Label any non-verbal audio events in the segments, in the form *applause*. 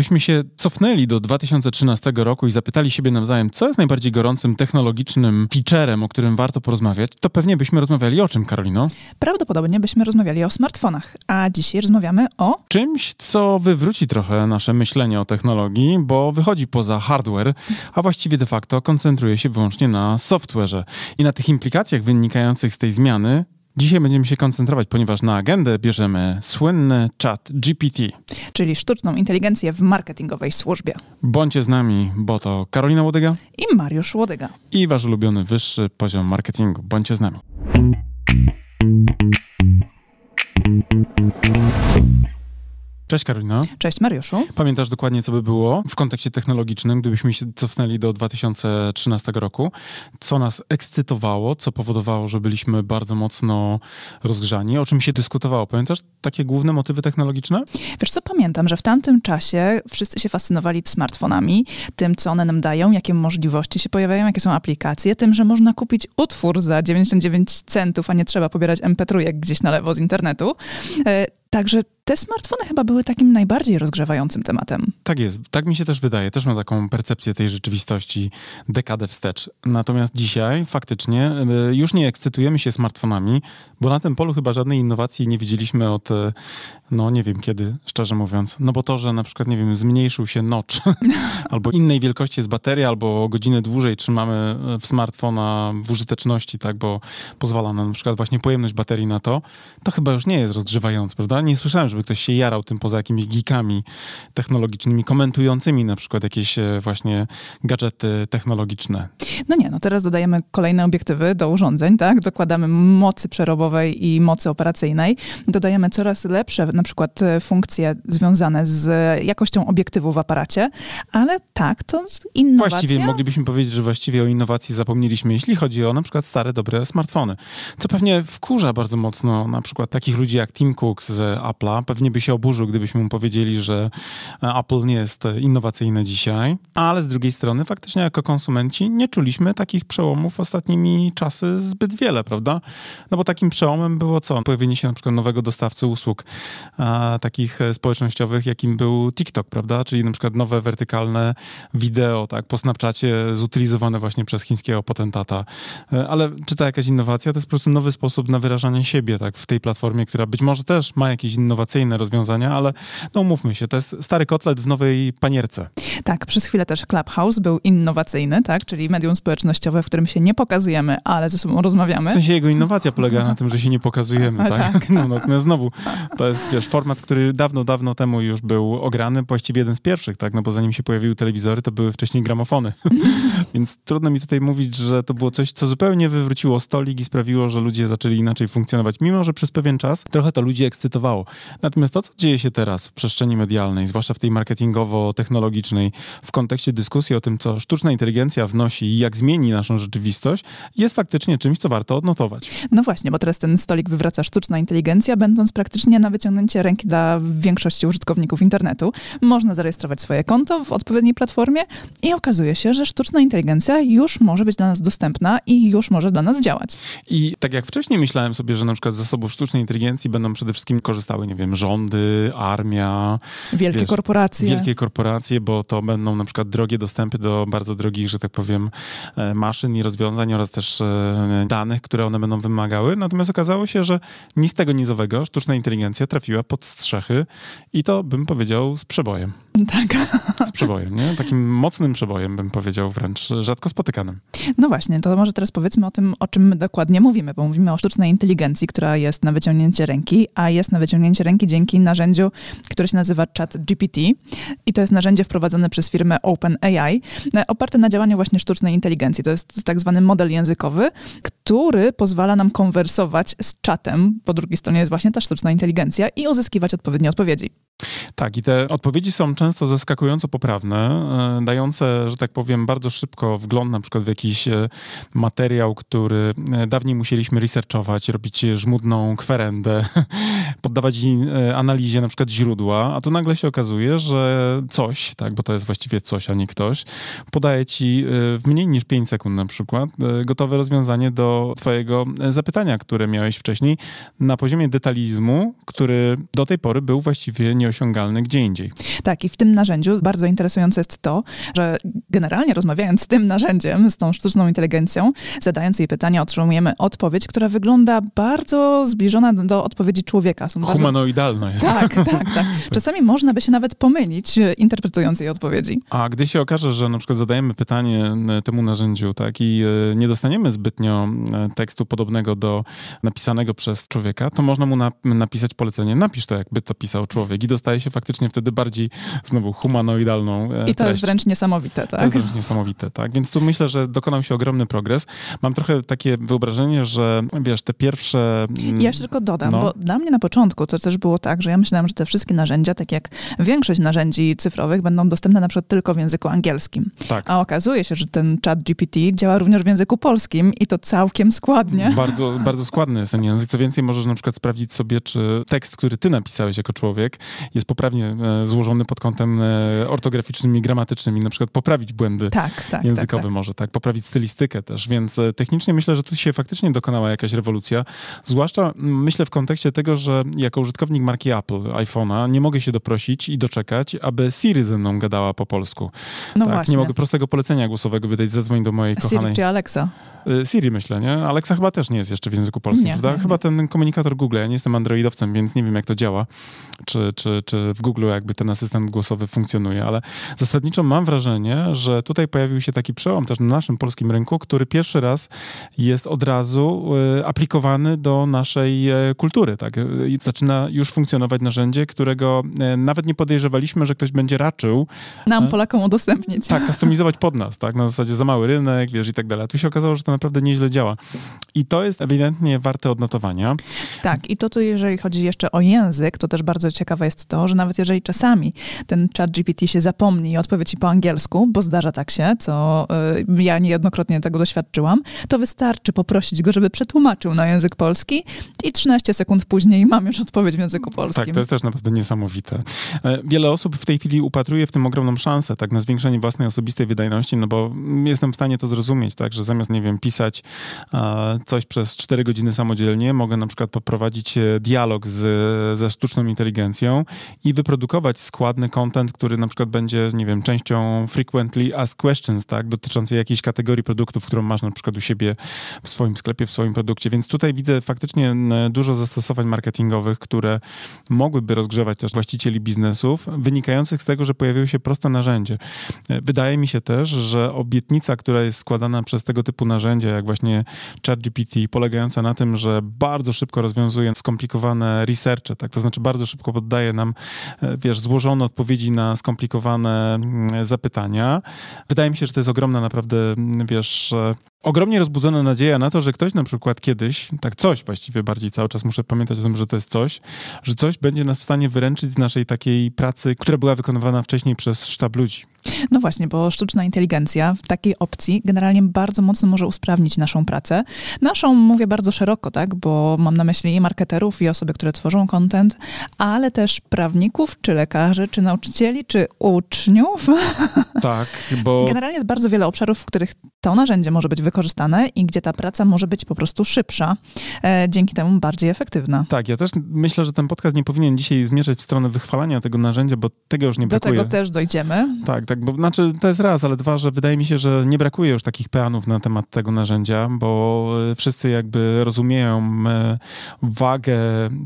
Gdybyśmy się cofnęli do 2013 roku i zapytali siebie nawzajem, co jest najbardziej gorącym technologicznym featurem, o którym warto porozmawiać, to pewnie byśmy rozmawiali o czym, Karolino? Prawdopodobnie byśmy rozmawiali o smartfonach, a dzisiaj rozmawiamy o czymś, co wywróci trochę nasze myślenie o technologii, bo wychodzi poza hardware, a właściwie de facto koncentruje się wyłącznie na software'ze i na tych implikacjach wynikających z tej zmiany Dzisiaj będziemy się koncentrować, ponieważ na agendę bierzemy słynny chat GPT. Czyli sztuczną inteligencję w marketingowej służbie. Bądźcie z nami, bo to Karolina Łodyga i Mariusz Łodyga. I wasz ulubiony wyższy poziom marketingu. Bądźcie z nami. Cześć Karolina. Cześć Mariuszu. Pamiętasz dokładnie, co by było w kontekście technologicznym, gdybyśmy się cofnęli do 2013 roku? Co nas ekscytowało, co powodowało, że byliśmy bardzo mocno rozgrzani? O czym się dyskutowało? Pamiętasz takie główne motywy technologiczne? Wiesz co, pamiętam, że w tamtym czasie wszyscy się fascynowali smartfonami, tym, co one nam dają, jakie możliwości się pojawiają, jakie są aplikacje, tym, że można kupić utwór za 99 centów, a nie trzeba pobierać MP3 gdzieś na lewo z internetu. E, także te smartfony chyba były takim najbardziej rozgrzewającym tematem. Tak jest, tak mi się też wydaje. Też mam taką percepcję tej rzeczywistości dekadę wstecz. Natomiast dzisiaj faktycznie y, już nie ekscytujemy się smartfonami, bo na tym polu chyba żadnej innowacji nie widzieliśmy od, y, no nie wiem kiedy, szczerze mówiąc. No bo to, że na przykład, nie wiem, zmniejszył się notch, *laughs* albo innej wielkości jest bateria, albo godzinę dłużej trzymamy y, w smartfona w użyteczności, tak, bo pozwala nam na przykład właśnie pojemność baterii na to, to chyba już nie jest rozgrzewające, prawda? Nie słyszałem, żeby żeby ktoś się jarał tym poza jakimiś geekami technologicznymi, komentującymi na przykład jakieś e, właśnie gadżety technologiczne. No nie, no teraz dodajemy kolejne obiektywy do urządzeń, tak? Dokładamy mocy przerobowej i mocy operacyjnej. Dodajemy coraz lepsze na przykład e, funkcje związane z jakością obiektywu w aparacie, ale tak, to innowacja... Właściwie moglibyśmy powiedzieć, że właściwie o innowacji zapomnieliśmy, jeśli chodzi o na przykład stare, dobre smartfony. Co pewnie wkurza bardzo mocno na przykład takich ludzi jak Tim Cook z Apple'a, pewnie by się oburzył, gdybyśmy mu powiedzieli, że e, Apple nie jest innowacyjne dzisiaj, ale z drugiej strony faktycznie jako konsumenci nie czuliśmy takich przełomów ostatnimi czasy zbyt wiele, prawda? No bo takim przełomem było co? Pojawienie się na przykład nowego dostawcy usług a, takich e, społecznościowych, jakim był TikTok, prawda? Czyli na przykład nowe wertykalne wideo, tak, po Snapchacie zutylizowane właśnie przez chińskiego potentata. E, ale czy to jakaś innowacja? To jest po prostu nowy sposób na wyrażanie siebie, tak, w tej platformie, która być może też ma jakieś innowacyjne innowacyjne rozwiązania, ale no mówmy się, to jest stary kotlet w nowej panierce. Tak, przez chwilę też Clubhouse był innowacyjny, tak, czyli medium społecznościowe, w którym się nie pokazujemy, ale ze sobą rozmawiamy. W sensie jego innowacja *laughs* polega na tym, że się nie pokazujemy, tak? tak. *laughs* No, natomiast znowu, to jest wiesz, format, który dawno, dawno temu już był ograny, właściwie jeden z pierwszych, tak, no bo zanim się pojawiły telewizory, to były wcześniej gramofony. *laughs* Więc trudno mi tutaj mówić, że to było coś, co zupełnie wywróciło stolik i sprawiło, że ludzie zaczęli inaczej funkcjonować, mimo że przez pewien czas trochę to ludzi ekscytowało. Natomiast to, co dzieje się teraz w przestrzeni medialnej, zwłaszcza w tej marketingowo-technologicznej, w kontekście dyskusji o tym, co sztuczna inteligencja wnosi i jak zmieni naszą rzeczywistość, jest faktycznie czymś, co warto odnotować. No właśnie, bo teraz ten stolik wywraca sztuczna inteligencja, będąc praktycznie na wyciągnięcie ręki dla większości użytkowników internetu. Można zarejestrować swoje konto w odpowiedniej platformie i okazuje się, że sztuczna inteligencja już może być dla nas dostępna i już może dla nas działać. I tak jak wcześniej myślałem sobie, że na przykład z zasobów sztucznej inteligencji będą przede wszystkim korzystały, nie wiem, rządy, armia. Wielkie wiesz, korporacje. Wielkie korporacje, bo to będą na przykład drogie dostępy do bardzo drogich, że tak powiem, e, maszyn i rozwiązań oraz też e, danych, które one będą wymagały. Natomiast okazało się, że nic tego nizowego sztuczna inteligencja trafiła pod strzechy i to bym powiedział z przebojem. Tak. *laughs* Z przebojem, nie? Takim mocnym przebojem bym powiedział, wręcz rzadko spotykanym. No właśnie, to może teraz powiedzmy o tym, o czym my dokładnie mówimy, bo mówimy o sztucznej inteligencji, która jest na wyciągnięcie ręki, a jest na wyciągnięcie ręki dzięki narzędziu, które się nazywa Chat GPT. I to jest narzędzie wprowadzone przez firmę OpenAI, e, oparte na działaniu właśnie sztucznej inteligencji. To jest tak zwany model językowy, który pozwala nam konwersować z czatem. Po drugiej stronie jest właśnie ta sztuczna inteligencja i uzyskiwać odpowiednie odpowiedzi. Tak, i te odpowiedzi są często zaskakująco poprawne, e, dające, że tak powiem, bardzo szybko wgląd na przykład w jakiś e, materiał, który e, dawniej musieliśmy researchować, robić żmudną kwerendę, *laughs* poddawać analizie na przykład źródła, a tu nagle się okazuje, że coś, tak, bo to jest właściwie coś, a nie ktoś, podaje ci w mniej niż 5 sekund na przykład gotowe rozwiązanie do twojego zapytania, które miałeś wcześniej na poziomie detalizmu, który do tej pory był właściwie nie nieosiągalny gdzie indziej. Tak, i w tym narzędziu bardzo interesujące jest to, że generalnie rozmawiając z tym narzędziem, z tą sztuczną inteligencją, zadając jej pytania, otrzymujemy odpowiedź, która wygląda bardzo zbliżona do odpowiedzi człowieka. Są Humanoidalna bardzo... jest. Tak, tak, tak. *laughs* Czasami można by się nawet pomylić, e, interpretując jej odpowiedzi. A gdy się okaże, że na przykład zadajemy pytanie e, temu narzędziu, tak, i e, nie dostaniemy zbytnio tekstu podobnego do napisanego przez człowieka, to można mu na, napisać polecenie, napisz to, jakby to pisał człowiek i dostaje się faktycznie wtedy bardziej znowu humanoidalną I to treść. jest wręcz niesamowite, tak? To jest wręcz niesamowite, tak? Więc tu myślę, że dokonał się ogromny progres. Mam trochę takie wyobrażenie, że wiesz, te pierwsze... Ja jeszcze tylko dodam, no. bo dla mnie na początku to też było tak, że ja myślałam, że te wszystkie narzędzia, tak jak większość narzędzi cyfrowych, będą dostępne na przykład tylko w języku angielskim. Tak. A okazuje się, że ten chat GPT działa również w języku polskim i to całkiem składnie. Bardzo, bardzo składny jest ten język. Co więcej, możesz na przykład sprawdzić sobie, czy tekst, który ty napisałeś jako człowiek, jest poprawnie e, złożony pod kątem e, ortograficznym i gramatycznym i na przykład poprawić błędy tak, tak, językowe tak, tak. może, tak, poprawić stylistykę też, więc e, technicznie myślę, że tu się faktycznie dokonała jakaś rewolucja, zwłaszcza myślę w kontekście tego, że jako użytkownik marki Apple, iPhone'a, nie mogę się doprosić i doczekać, aby Siri ze mną gadała po polsku. No tak, właśnie. nie mogę prostego polecenia głosowego wydać, zadzwoń do mojej kochanej... Siri czy Alexa? Y, Siri myślę, nie? Alexa chyba też nie jest jeszcze w języku polskim, nie, prawda? Nie, chyba nie. ten komunikator Google, ja nie jestem androidowcem, więc nie wiem jak to działa, czy, czy, czy w Google jakby ten asystent głosowy funkcjonuje, ale zasadniczo mam wrażenie, że tutaj pojawił się taki przełom też na naszym polskim rynku, który pierwszy raz jest od razu y, aplikowany do naszej y, kultury, tak? I zaczyna już funkcjonować narzędzie, którego nawet nie podejrzewaliśmy, że ktoś będzie raczył nam, Polakom, udostępnić. Tak, kustomizować pod nas, tak? Na zasadzie za mały rynek, wiesz, i tak dalej. A tu się okazało, że to naprawdę nieźle działa. I to jest ewidentnie warte odnotowania. Tak, i to tu, jeżeli chodzi jeszcze o język, to też bardzo ciekawe jest to, że nawet jeżeli czasami ten chat GPT się zapomni i odpowie ci po angielsku, bo zdarza tak się, co y, ja niejednokrotnie tego doświadczyłam, to wystarczy poprosić go, żeby przetłumaczył na język polski i 13 sekund później mam już odpowiedź w języku polskim. Tak, to jest też naprawdę niesamowite. E, wiele osób w tej chwili upatruje w tym ogromną szansę, tak, na zwiększenie własnej osobistej wydajności, no bo jestem w stanie to zrozumieć, tak, że zamiast, nie wiem, pisać e, coś przez 4 godziny samodzielnie, mogę na przykład poprowadzić e, dialog z, ze sztuczną inteligencją i wyprodukować składny content, który na przykład będzie, nie wiem, częścią frequently asked questions, tak, dotyczącej jakiejś kategorii produktów, którą masz na przykład u siebie w swoim sklepie, w swoim produkcie. Więc tutaj widzę faktycznie dużo zastosowań marketingowych, które mogłyby rozgrzewać też właścicieli biznesów, wynikających z tego, że pojawiły się proste narzędzie. E, wydaje mi się też, że obietnica, która jest składana przez tego typu narzędzia, jak właśnie ChatGPT, polegająca na tym, że bardzo szybko rozwiązuje skomplikowane researche, tak, to znaczy bardzo szybko poddaje nam, e, wiesz, złożone odpowiedzi na skomplikowane mm, zapytania. Wydaje mi się, że to jest ogromna naprawdę, mm, wiesz, e, ogromnie rozbudzona nadzieja na to, że ktoś na przykład kiedyś, tak coś właściwie bardziej cały czas muszę pamiętać o tym, że to jest coś, że coś będzie nas w stanie wyręczyć z naszej takiej pracy, która była wykonywana wcześniej przez sztab ludzi. No właśnie, bo sztuczna inteligencja w takiej opcji generalnie bardzo mocno może usprawnić naszą pracę. Naszą mówię bardzo szeroko, tak, bo mam na myśli i marketerów, i osoby, które tworzą content, ale też prawników, czy lekarzy, czy nauczycieli, czy uczniów. Tak, bo... *laughs* Generalnie jest bardzo wiele obszarów, w których to narzędzie może być wykorzystane i gdzie ta praca może być po prostu szybsza, e, dzięki temu bardziej efektywna. Tak, ja też myślę, że ten podcast nie powinien dzisiaj zmierzać w stronę wychwalania tego narzędzia, bo tego już nie brakuje. Do tego też dojdziemy. Tak, tak, bo znaczy to jest raz, ale dwa, że wydaje mi się, że nie brakuje już takich peanów na temat tego narzędzia, bo e, wszyscy jakby rozumieją e, wagę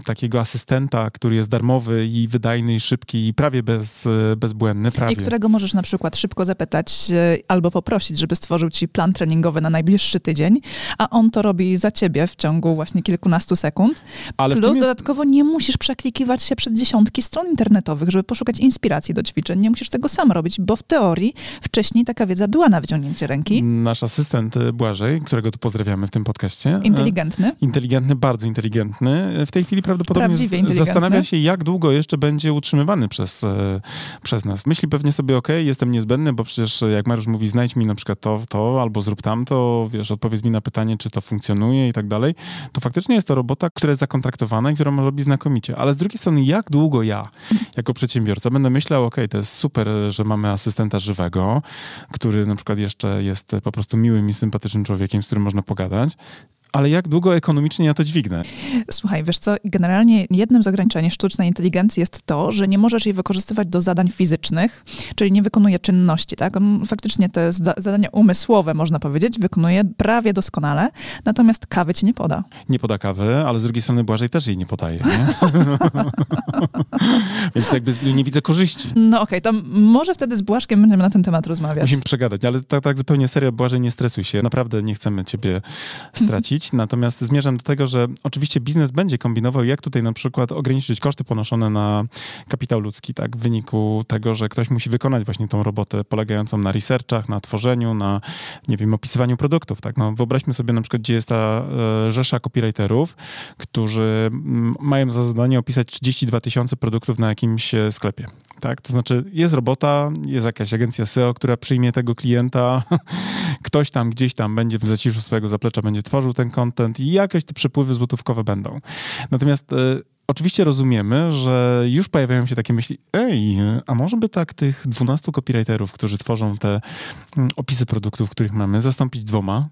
takiego asystenta, który jest darmowy i wydajny i szybki i prawie bez, bezbłędny. Prawie. I którego możesz na przykład szybko zapytać albo poprosić, żeby stworzył ci plan treningowy na najbliższy tydzień, a on to robi za ciebie w ciągu właśnie kilkunastu sekund. Ale Plus jest... dodatkowo nie musisz przeklikiwać się przez dziesiątki stron internetowych, żeby poszukać inspiracji do ćwiczeń. Nie musisz tego sam robić, bo w teorii wcześniej taka wiedza była na wyciągnięcie ręki. Nasz asystent e, Błażej, którego tu pozdrawiamy w tym podcaście. E, inteligentny. Inteligentny, bardzo inteligentny. W tej chwili prawdopodobnie zastanawia się, jak długo jeszcze będzie utrzymywany przez, przez nas. Myśli pewnie sobie, ok, jestem niezbędny, bo przecież jak Mariusz mówi, znajdź mi na przykład to, to albo zrób tamto, wiesz, odpowiedz mi na pytanie, czy to funkcjonuje i tak dalej, to faktycznie jest to robota, która jest zakontraktowana i która ma robić znakomicie. Ale z drugiej strony, jak długo ja, jako przedsiębiorca, będę myślał, ok, to jest super, że mamy asystenta żywego, który na przykład jeszcze jest po prostu miłym i sympatycznym człowiekiem, z którym można pogadać, ale jak długo ekonomicznie ja to dźwignę? Słuchaj, wiesz co, generalnie jednym z ograniczeń sztucznej inteligencji jest to, że nie możesz jej wykorzystywać do zadań fizycznych, czyli nie wykonuje czynności, tak? Faktycznie te zadania umysłowe, można powiedzieć, wykonuje prawie doskonale, natomiast kawy ci nie poda. Nie poda kawy, ale z drugiej strony Błażej też jej nie podaje, nie? *laughs* Więc jakby nie widzę korzyści. No okej, okay, to może wtedy z Błaszkiem będziemy na ten temat rozmawiać. Musimy przegadać, ale tak, tak zupełnie serio, Błażej, nie stresuj się. Naprawdę nie chcemy ciebie stracić. Natomiast zmierzam do tego, że oczywiście biznes będzie kombinował, jak tutaj na przykład ograniczyć koszty ponoszone na kapitał ludzki, tak, w wyniku tego, że ktoś musi wykonać właśnie tą robotę polegającą na researchach, na tworzeniu, na, nie wiem, opisywaniu produktów, tak. No, wyobraźmy sobie na przykład, gdzie jest ta e, rzesza copywriterów, którzy mają za zadanie opisać 32 tysiące produktów na jakimś e, sklepie tak? To znaczy jest robota, jest jakaś agencja SEO, która przyjmie tego klienta, *laughs* ktoś tam gdzieś tam będzie w zaciszu swojego zaplecza, będzie tworzył ten content i jakieś te przepływy złotówkowe będą. Natomiast y, oczywiście rozumiemy, że już pojawiają się takie myśli, ej, a może by tak tych 12 copywriterów, którzy tworzą te mm, opisy produktów, których mamy, zastąpić dwoma,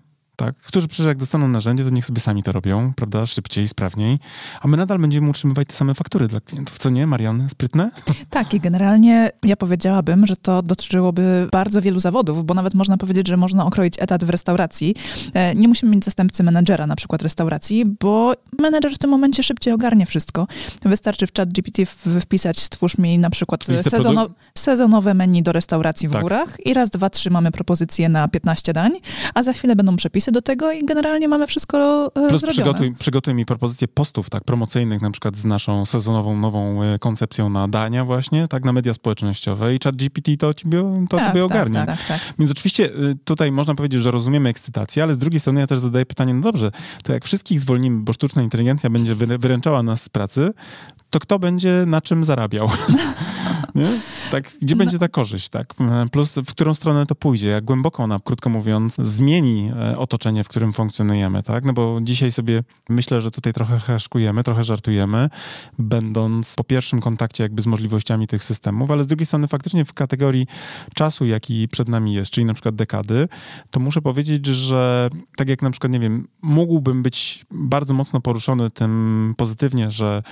tak, którzy przecież jak dostaną narzędzie, to niech sobie sami to robią, prawda, szybciej, sprawniej, a my nadal będziemy utrzymywać te same faktury dla klientów, co nie, Marian? Sprytne? Tak i generalnie ja powiedziałabym, że to dotyczyłoby bardzo wielu zawodów, bo nawet można powiedzieć, że można okroić etat w restauracji. E, nie musimy mieć zastępcy menedżera na przykład restauracji, bo menedżer w tym momencie szybciej ogarnie wszystko. Wystarczy w chat GPT wpisać, stwórz mi na przykład sezono, sezonowe menu do restauracji w tak. górach i raz, dwa, trzy mamy propozycje na 15 dań, a za chwilę będą przepisy do tego i generalnie mamy wszystko e, Plus zrobione. Przygotuj, przygotuj mi propozycje postów tak promocyjnych, na przykład z naszą sezonową nową e, koncepcją na dania właśnie, tak, na media społecznościowe i chat GPT to ciebie, to tak, ciebie tak, ogarnia. Tak, tak, Więc oczywiście e, tutaj można powiedzieć, że rozumiemy ekscytację, ale z drugiej strony ja też zadaję pytanie, no dobrze, to jak wszystkich zwolnimy, bo sztuczna inteligencja będzie wyręczała nas z pracy, to kto będzie na czym zarabiał? *laughs* Nie? Tak, gdzie no. będzie ta korzyść, tak? Plus w którą stronę to pójdzie, jak głęboko ona, krótko mówiąc, zmieni e, otoczenie, w którym funkcjonujemy, tak? No bo dzisiaj sobie myślę, że tutaj trochę heszkujemy, trochę żartujemy, będąc po pierwszym kontakcie jakby z możliwościami tych systemów, ale z drugiej strony faktycznie w kategorii czasu, jaki przed nami jest, czyli na przykład dekady, to muszę powiedzieć, że tak jak na przykład, nie wiem, mógłbym być bardzo mocno poruszony tym pozytywnie, że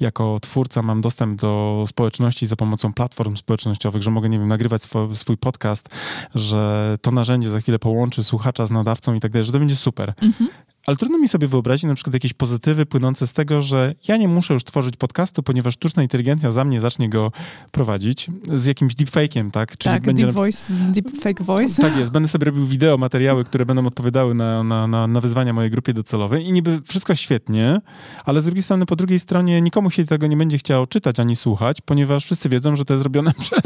jako twórca mam dostęp do społeczności za pomocą platform społecznościowych, że mogę, nie wiem, nagrywać swój, podcast, że to narzędzie za chwilę połączy słuchacza z nadawcą i tak dalej, że to będzie super. Mhm. Ale trudno mi sobie wyobrazić na przykład jakieś pozytywy płynące z tego, że ja nie muszę już tworzyć podcastu, ponieważ sztuczna inteligencja za mnie zacznie go prowadzić z jakimś deepfake'iem, tak? Czyli tak, będzie deep voice, deepfake voice. Tak jest, będę sobie robił wideo, materiały, które będą odpowiadały na, na, na, na wyzwania mojej grupie docelowej i niby wszystko świetnie, ale z drugiej strony, po drugiej stronie nikomu się tego nie będzie chciało czytać ani słuchać, ponieważ wszyscy wiedzą, że to jest robione *laughs* przez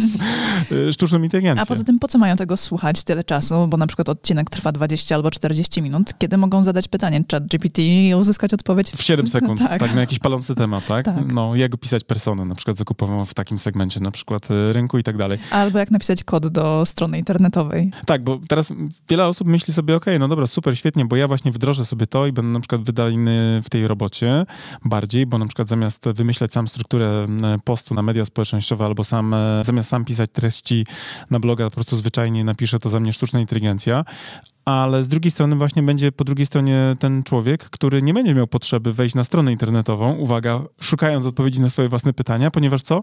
y, sztuczną inteligencję. A poza tym po co mają tego słuchać tyle czasu, bo na przykład odcinek trwa 20 albo 40 minut, kiedy mogą zadać pytanie, pytanie chat GPT i uzyskać odpowiedź. W 7 sekund, *laughs* tak. tak. na jakiś palący temat, tak? tak? No, jak opisać personę, na przykład zakupową w takim segmencie, na przykład y, rynku i tak dalej. Albo jak napisać kod do strony internetowej. Tak, bo teraz wiele osób myśli sobie, ok, no dobra, super, świetnie, bo ja właśnie wdrożę sobie to i będę na przykład wydajny w tej robocie bardziej, bo na przykład zamiast wymyślać sam strukturę postu na media społecznościowe albo sam, e, zamiast sam pisać treści na bloga, po prostu zwyczajnie napiszę to za mnie sztuczna inteligencja, ale z drugiej strony właśnie będzie po drugiej stronie ten człowiek, który nie będzie miał potrzeby wejść na stronę internetową, uwaga, szukając odpowiedzi na swoje własne pytania, ponieważ co?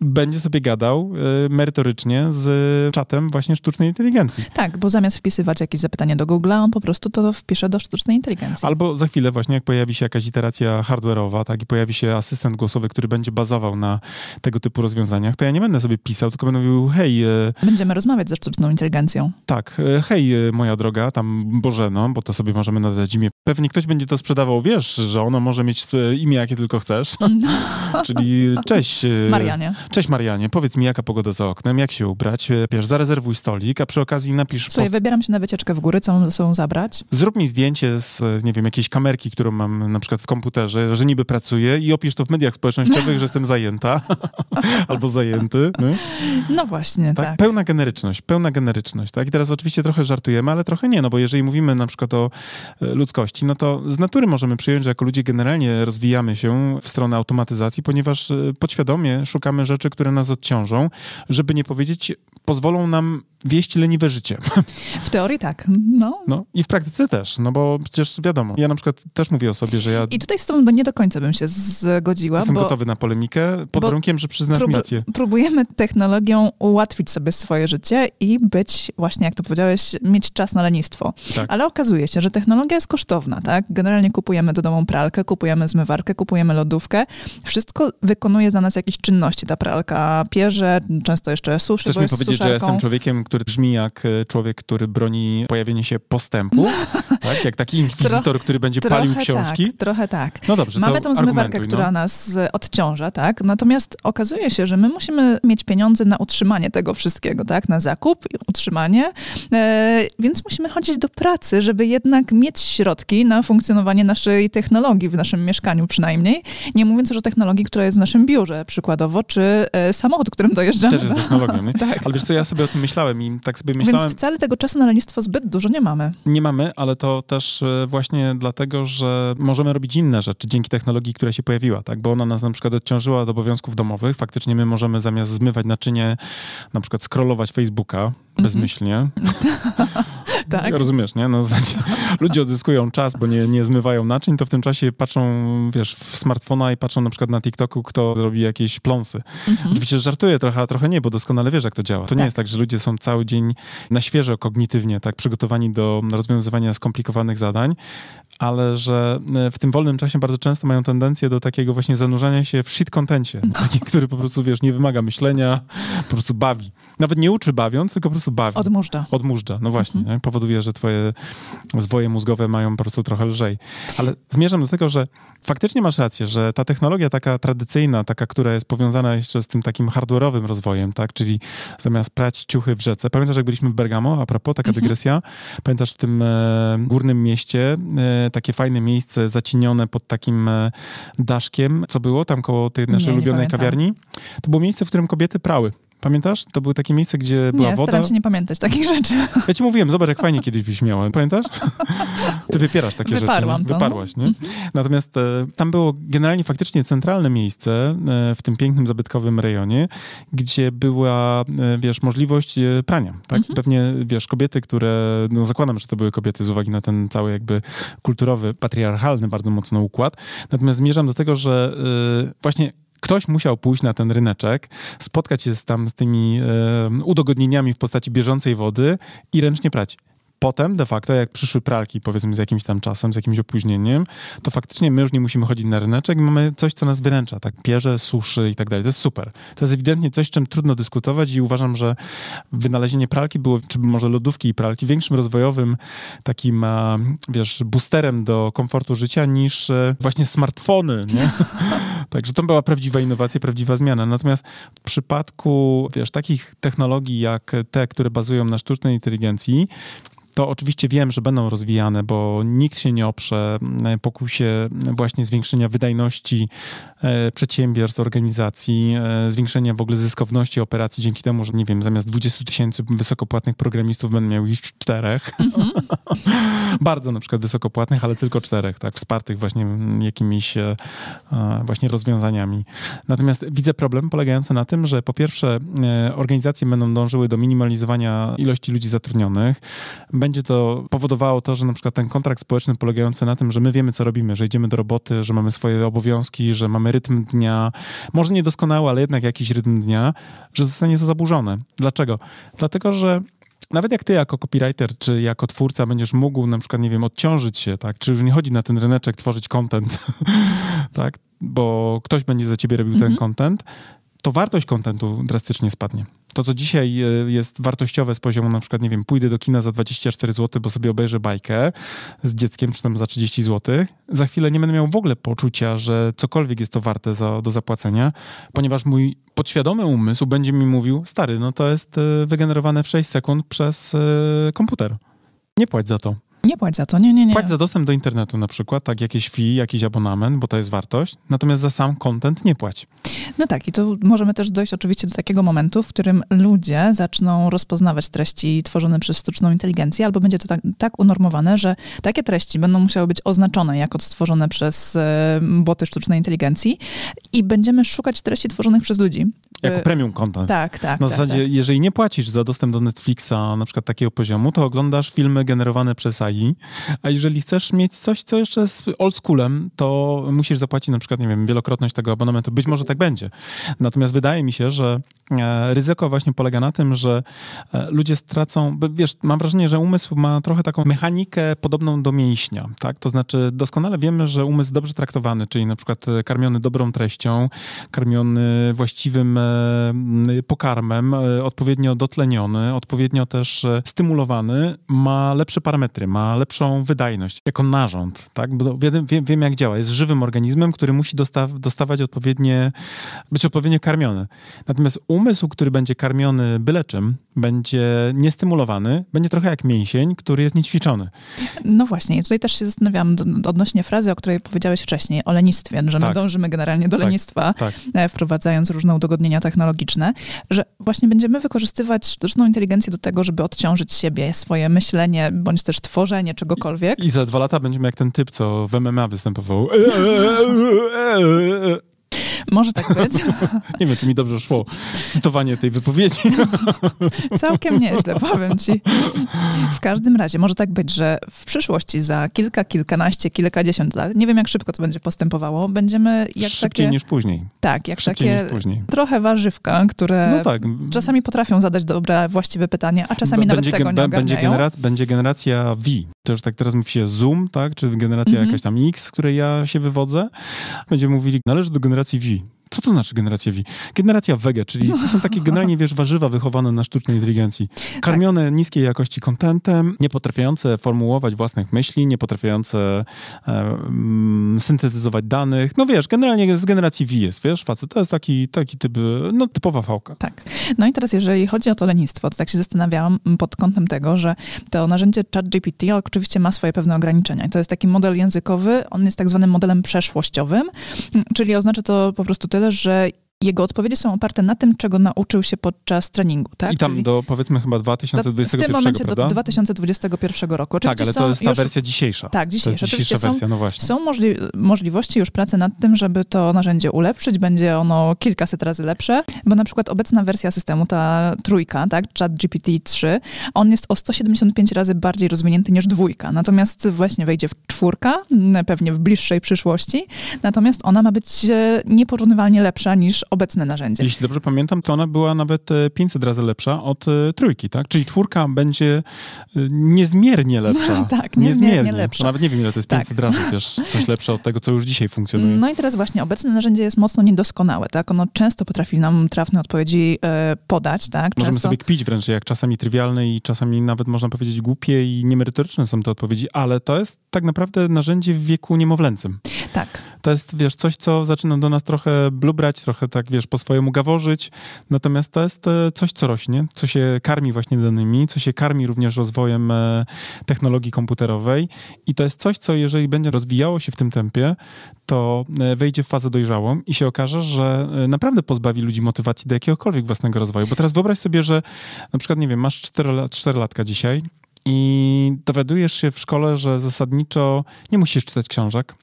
Będzie sobie gadał y, merytorycznie z czatem właśnie sztucznej inteligencji. Tak, bo zamiast wpisywać jakieś zapytanie do Google'a, on po prostu to wpisze do sztucznej inteligencji. Albo za chwilę właśnie, jak pojawi się jakaś iteracja hardware'owa, tak, i pojawi się asystent głosowy, który będzie bazował na tego typu rozwiązaniach, to ja nie będę sobie pisał, tylko będę mówił, hej... Y, Będziemy rozmawiać ze sztuczną inteligencją. Tak, y, hej, y, moja droga, tam Bożeno, bo to sobie możemy nadać imię. Pewnie ktoś będzie to sprzedawał, wiesz, że ono może mieć imię, jakie tylko chcesz. No. *laughs* Czyli cześć. E, Marianie. Cześć Marianie, powiedz mi, jaka pogoda za oknem, jak się ubrać, e, wiesz, zarezerwuj stolik, a przy okazji napisz... Słuchaj, post... wybieram się na wycieczkę w góry, co mam ze sobą zabrać? Zrób mi zdjęcie z, nie wiem, jakiejś kamerki, którą mam na przykład w komputerze, że niby pracuję i opisz to w mediach społecznościowych, że jestem zajęta *laughs* albo zajęty. No właśnie, tak? tak? Pełna generyczność, pełna generyczność, tak? I teraz oczywiście trochę żartujemy, ale trochę nie, no bo jeżeli mówimy na przykład o e, ludzkości, no to z natury możemy przyjąć, że jako ludzie generalnie rozwijamy się w stronę automatyzacji, ponieważ e, podświadomie szukamy rzeczy, które nas odciążą, żeby nie powiedzieć, pozwolą nam wieść leniwe życie. *laughs* W teorii tak, no. no. I w praktyce też, no bo przecież wiadomo, ja na przykład też mówię o sobie, że ja... I tutaj z tobą nie do końca bym się zgodziła, Jestem bo, gotowy na polemikę, pod warunkiem, że przyznasz prób, mi rację. Próbujemy technologią ułatwić sobie swoje życie i być, właśnie jak to powiedziałeś, mieć czas na lenistwo. Tak. Ale okazuje się, że technologia jest kosztowna, tak? Generalnie kupujemy do domu pralkę, kupujemy zmywarkę, kupujemy lodówkę. Wszystko wykonuje za nas jakieś czynności. Ta pralka pierze, często jeszcze suszy, Chcesz mi powiedzieć, suszarką. że jestem człowiekiem, który brzmi jak e, człowiek, który broni pojawienie się postępu, tak? Jak taki inkwizytor, który będzie palił książki. Tak, trochę tak. No dobrze, Mamy tą zmywarkę, no. która nas odciąża, tak? Natomiast okazuje się, że my musimy mieć pieniądze na utrzymanie tego wszystkiego, tak? Na zakup, utrzymanie, e, więc musimy chodzić do pracy, żeby jednak mieć środki na funkcjonowanie naszej technologii w naszym mieszkaniu przynajmniej. Nie mówiąc już o technologii, która jest w naszym biurze przykładowo, czy e, samochód, którym dojeżdżamy. Też jest technologią, *laughs* tak. Ale wiesz co, ja sobie o tym myślałem i tak sobie myślałem... Więc wcale tego czasu na lenistwo zbyt dużo nie mamy. Nie mamy, ale to też e, właśnie dlatego, że możemy robić inne rzeczy dzięki technologii, która się pojawiła, tak? Bo ona nas na przykład odciążyła od obowiązków domowych. Faktycznie my możemy zamiast zmywać naczynie, na przykład scrollować Facebooka mm -hmm. *laughs* *laughs* tak. Rozumiesz, nie? No, zasadzie, ludzie odzyskują czas, bo nie, nie zmywają naczyń, to w tym czasie patrzą, wiesz, w smartfona i patrzą na przykład na TikToku, kto robi jakieś pląsy. Mhm. Oczywiście żartuję trochę, a trochę nie, bo doskonale wiesz, jak to działa. To tak. nie jest tak, że ludzie są cały dzień na świeżo kognitywnie, tak, przygotowani do rozwiązywania skomplikowanych zadań, ale że e, w tym wolnym czasie bardzo często mają tendencję do takiego właśnie zanurzania się w shit contencie, no. taki, *laughs* który po prostu, wiesz, nie wymaga myślenia, po prostu bawi. Nawet nie uczy bawiąc, tylko po prostu bawi. Odmurza. Odmurza, no właśnie. Mhm. Powoduje, że twoje zwoje mózgowe mają po prostu trochę lżej. Ale zmierzam do tego, że faktycznie masz rację, że ta technologia taka tradycyjna, taka, która jest powiązana jeszcze z tym takim hardware'owym rozwojem, tak, czyli zamiast prać ciuchy w rzece. Pamiętasz, jak byliśmy w Bergamo, a propos, taka mhm. dygresja? Pamiętasz w tym e, górnym mieście, e, takie fajne miejsce zacienione pod takim e, daszkiem, co było tam koło tej naszej nie, ulubionej nie kawiarni? To było miejsce, w którym kobiety prały. Pamiętasz? To było takie miejsce, gdzie była nie, woda. staram się nie pamiętać takich rzeczy. *laughs* Ja ci mówiłem, zobacz, jak fajnie kiedyś byś miała. Pamiętasz? Ty wypierasz takie Wyparłam rzeczy. To. Wyparłaś, nie? Natomiast e, tam było generalnie faktycznie centralne miejsce e, w tym pięknym, zabytkowym rejonie, gdzie była, e, wiesz, możliwość e, prania. Tak? Mhm. Pewnie, wiesz, kobiety, które, no zakładam, że to były kobiety z uwagi na ten cały jakby kulturowy, patriarchalny bardzo mocno układ. Natomiast zmierzam do tego, że e, właśnie ktoś musiał pójść na ten ryneczek, spotkać się z, tam z tymi udogodnieniami w postaci bieżącej wody i ręcznie prać potem de facto, jak przyszły pralki, powiedzmy z jakimś tam czasem, z jakimś opóźnieniem, to faktycznie my już nie musimy chodzić na ryneczek i mamy coś, co nas wyręcza, tak, pierze, suszy i tak dalej. To jest super. To jest ewidentnie coś, czym trudno dyskutować i uważam, że wynalezienie pralki było, czy może lodówki i pralki, większym rozwojowym takim, wiesz, boosterem do komfortu życia niż e, właśnie smartfony, nie? *laughs* Także to była prawdziwa innowacja, prawdziwa zmiana. Natomiast w przypadku, wiesz, takich technologii jak te, które bazują na sztucznej inteligencji, to oczywiście wiem, że będą rozwijane, bo nikt się nie oprze pokusie właśnie zwiększenia wydajności e, przedsiębiorstw, organizacji, e, zwiększenia w ogóle zyskowności operacji dzięki temu, że nie wiem, zamiast 20 tysięcy wysokopłatnych programistów będę miał już czterech. Mm-hmm. *laughs* Bardzo na przykład wysokopłatnych, ale tylko czterech, tak, wspartych właśnie jakimiś e, właśnie rozwiązaniami. Natomiast widzę problem polegający na tym, że po pierwsze organizacje będą dążyły do minimalizowania ilości ludzi zatrudnionych, będzie to powodowało to, że na przykład ten kontrakt społeczny polegający na tym, że my wiemy, co robimy, że idziemy do roboty, że mamy swoje obowiązki, że mamy rytm dnia, może niedoskonały, ale jednak jakiś rytm dnia, że zostanie to zaburzone. Dlaczego? Dlatego, że nawet jak ty jako copywriter czy jako twórca będziesz mógł na przykład, nie wiem, odciążyć się, tak, czy już nie chodzi na ten ryneczek tworzyć content, *laughs* tak, bo ktoś będzie za ciebie robił ten mhm. content, to wartość kontentu drastycznie spadnie. To, co dzisiaj e, jest wartościowe z poziomu na przykład, nie wiem, pójdę do kina za 24 zł, bo sobie obejrzę bajkę z dzieckiem, czy tam za 30 zł, za chwilę nie będę miał w ogóle poczucia, że cokolwiek jest to warte za, do zapłacenia, ponieważ mój podświadomy umysł będzie mi mówił, stary, no to jest e, wygenerowane w 6 sekund przez e, komputer. Nie płać za to. Nie płać za to, nie, nie, nie. Płać za dostęp do internetu na przykład, tak, jakieś fee, jakiś abonament, bo to jest wartość, natomiast za sam content nie płać. No tak, i tu możemy też dojść oczywiście do takiego momentu, w którym ludzie zaczną rozpoznawać treści tworzone przez sztuczną inteligencję, albo będzie to tak, tak unormowane, że takie treści będą musiały być oznaczone jako stworzone przez e, boty sztucznej inteligencji i będziemy szukać treści tworzonych przez ludzi. Jako E, premium content. Tak, tak. Na tak, zasadzie, tak. jeżeli nie płacisz za dostęp do Netflixa, na przykład takiego poziomu, to oglądasz filmy generowane przez AI, a jeżeli chcesz mieć coś, co jeszcze jest oldschoolem, to musisz zapłacić na przykład, nie wiem, wielokrotność tego abonamentu. Być może tak będzie. Natomiast wydaje mi się, że ryzyko właśnie polega na tym, że e, ludzie stracą, wiesz, mam wrażenie, że umysł ma trochę taką mechanikę podobną do mięśnia, tak? To znaczy doskonale wiemy, że umysł dobrze traktowany, czyli na przykład e, karmiony dobrą treścią, karmiony właściwym e, pokarmem, e, odpowiednio dotleniony, odpowiednio też e, stymulowany, ma lepsze parametry, ma lepszą wydajność jako narząd, tak? Bo wiem, wiem jak działa. Jest żywym organizmem, który musi dostaw, dostawać odpowiednie, być odpowiednio karmiony. Natomiast umysł, który będzie karmiony byle czym, będzie niestymulowany, będzie trochę jak mięsień, który jest niećwiczony. No właśnie, i tutaj też się zastanawiałam do- odnośnie frazy, o której powiedziałeś wcześniej, o lenistwie, że my Tak. dążymy generalnie do Tak, lenistwa, tak. e, wprowadzając różne udogodnienia technologiczne, że właśnie będziemy wykorzystywać sztuczną inteligencję do tego, żeby odciążyć siebie, swoje myślenie, bądź też tworzenie czegokolwiek. I za dwa lata będziemy jak ten typ, co w MMA występował. *laughs* Może tak być. *laughs* Nie wiem, czy mi dobrze szło cytowanie tej wypowiedzi. *laughs* Całkiem nieźle, powiem ci. W każdym razie może tak być, że w przyszłości za kilka, kilkanaście, kilkadziesiąt lat, nie wiem jak szybko to będzie postępowało, będziemy jak Szybciej takie... niż później. Tak, jak Szybciej takie niż później. trochę warzywka, które No tak. czasami potrafią zadać dobre, właściwe pytanie, a czasami B- nawet będzie, tego nie be- będzie, ogarniają. genera- będzie generacja V. To już tak teraz mówi się Zoom, tak? Czy generacja Mhm. jakaś tam X, z której ja się wywodzę. Będziemy mówili, należy do generacji V. Co to znaczy generacja V? Generacja wege, czyli to są takie generalnie, wiesz, warzywa wychowane na sztucznej inteligencji. Karmione niskiej jakości kontentem, nie potrafiące formułować własnych myśli, nie potrafiące e, mm, syntetyzować danych. No wiesz, generalnie z generacji V jest, wiesz, facet. To jest taki, taki typ, no typowa fałka. Tak. No i teraz, jeżeli chodzi o to lenistwo, to tak się zastanawiałam pod kątem tego, że to narzędzie ChatGPT oczywiście ma swoje pewne ograniczenia. To jest taki model językowy, on jest tak zwanym modelem przeszłościowym, czyli oznacza to po prostu tyle, że jego odpowiedzi są oparte na tym, czego nauczył się podczas treningu. Tak? I tam Czyli do powiedzmy chyba do, w 2021, tym momencie prawda? do 2021 roku. tak, Oczywiście ale są to jest ta już- wersja dzisiejsza. Tak, dzisiejsza. dzisiejsza są, wersja, no właśnie. są możli możliwości już pracy nad tym, żeby to narzędzie ulepszyć. Będzie ono kilkaset razy lepsze, bo na przykład obecna wersja systemu, ta trójka, tak, chat GPT-3, on jest o 175 razy bardziej rozwinięty niż dwójka. Natomiast właśnie wejdzie w czwórka, pewnie w bliższej przyszłości. Natomiast ona ma być e, nieporównywalnie lepsza niż obecne narzędzie. Jeśli dobrze pamiętam, to ona była nawet e, 500 razy lepsza od e, trójki, tak? Czyli czwórka będzie e, niezmiernie lepsza. *laughs* Tak, niezmiernie lepsza. To nawet nie wiem, ile to jest Tak. 500 razy, wiesz, coś lepsze od tego, co już dzisiaj funkcjonuje. No i teraz właśnie obecne narzędzie jest mocno niedoskonałe, tak? Ono często potrafi nam trafne odpowiedzi e, podać, tak? Możemy często... sobie kpić wręcz, jak czasami trywialne i czasami nawet można powiedzieć głupie i niemerytoryczne są te odpowiedzi, ale to jest tak naprawdę narzędzie w wieku niemowlęcym. Tak. To jest, wiesz, coś, co zaczyna do nas trochę blubrać, trochę tak, wiesz, po swojemu gaworzyć, natomiast to jest e, coś, co rośnie, co się karmi właśnie danymi, co się karmi również rozwojem e, technologii komputerowej. I to jest coś, co jeżeli będzie rozwijało się w tym tempie, to e, wejdzie w fazę dojrzałą i się okaże, że naprawdę pozbawi ludzi motywacji do jakiegokolwiek własnego rozwoju. Bo teraz wyobraź sobie, że na przykład, nie wiem, masz 4, lat, 4 latka dzisiaj i dowiadujesz się w szkole, że zasadniczo nie musisz czytać książek,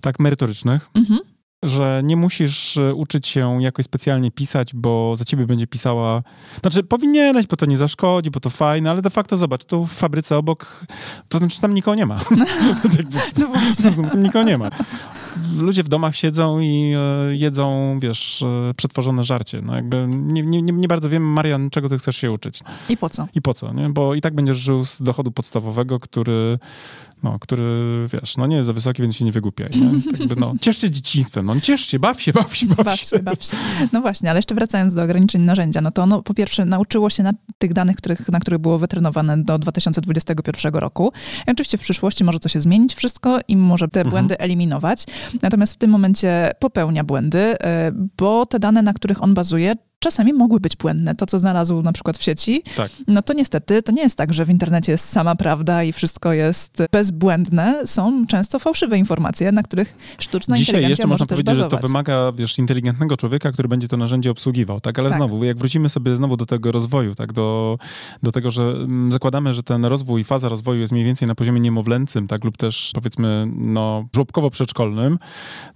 tak merytorycznych, Mhm. że nie musisz e, uczyć się jakoś specjalnie pisać, bo za ciebie będzie pisała. Znaczy, powinieneś, bo to nie zaszkodzi, bo to fajne, ale de facto zobacz, tu w fabryce obok, to znaczy tam nikogo nie ma. *laughs* *laughs* Jakby- No właśnie. tam nikogo nie ma. Ludzie w domach siedzą i e, jedzą, wiesz, e, przetworzone żarcie. No jakby nie, nie, nie bardzo wiem, Marian, czego ty chcesz się uczyć. I po co? I po co, nie? Bo i tak będziesz żył z dochodu podstawowego, który, no, który, wiesz, no nie jest za wysoki, więc się nie wygłupiaj, nie? *laughs* Tak jakby, no, ciesz się dzieciństwem, no ciesz się, baw się, baw się, baw, Baw się. się, baw się. No właśnie, ale jeszcze wracając do ograniczeń narzędzia, no to ono po pierwsze nauczyło się na tych danych, których, na których było wytrenowane do 2021 roku. I oczywiście w przyszłości może to się zmienić wszystko i może te Mhm. błędy eliminować. Natomiast w tym momencie popełnia błędy, e, bo te dane, na których on bazuje, czasami mogły być błędne. To, co znalazł na przykład w sieci, Tak. no to niestety to nie jest tak, że w internecie jest sama prawda i wszystko jest bezbłędne. Są często fałszywe informacje, na których sztuczna Dzisiaj inteligencja jeszcze może można też powiedzieć, bazować. że to wymaga, wiesz, inteligentnego człowieka, który będzie to narzędzie obsługiwał, tak? Ale Tak. znowu, jak wrócimy sobie znowu do tego rozwoju, tak? Do, do tego, że mm, zakładamy, że ten rozwój, faza rozwoju jest mniej więcej na poziomie niemowlęcym, tak? Lub też, powiedzmy, no, żłobkowo-przedszkolnym,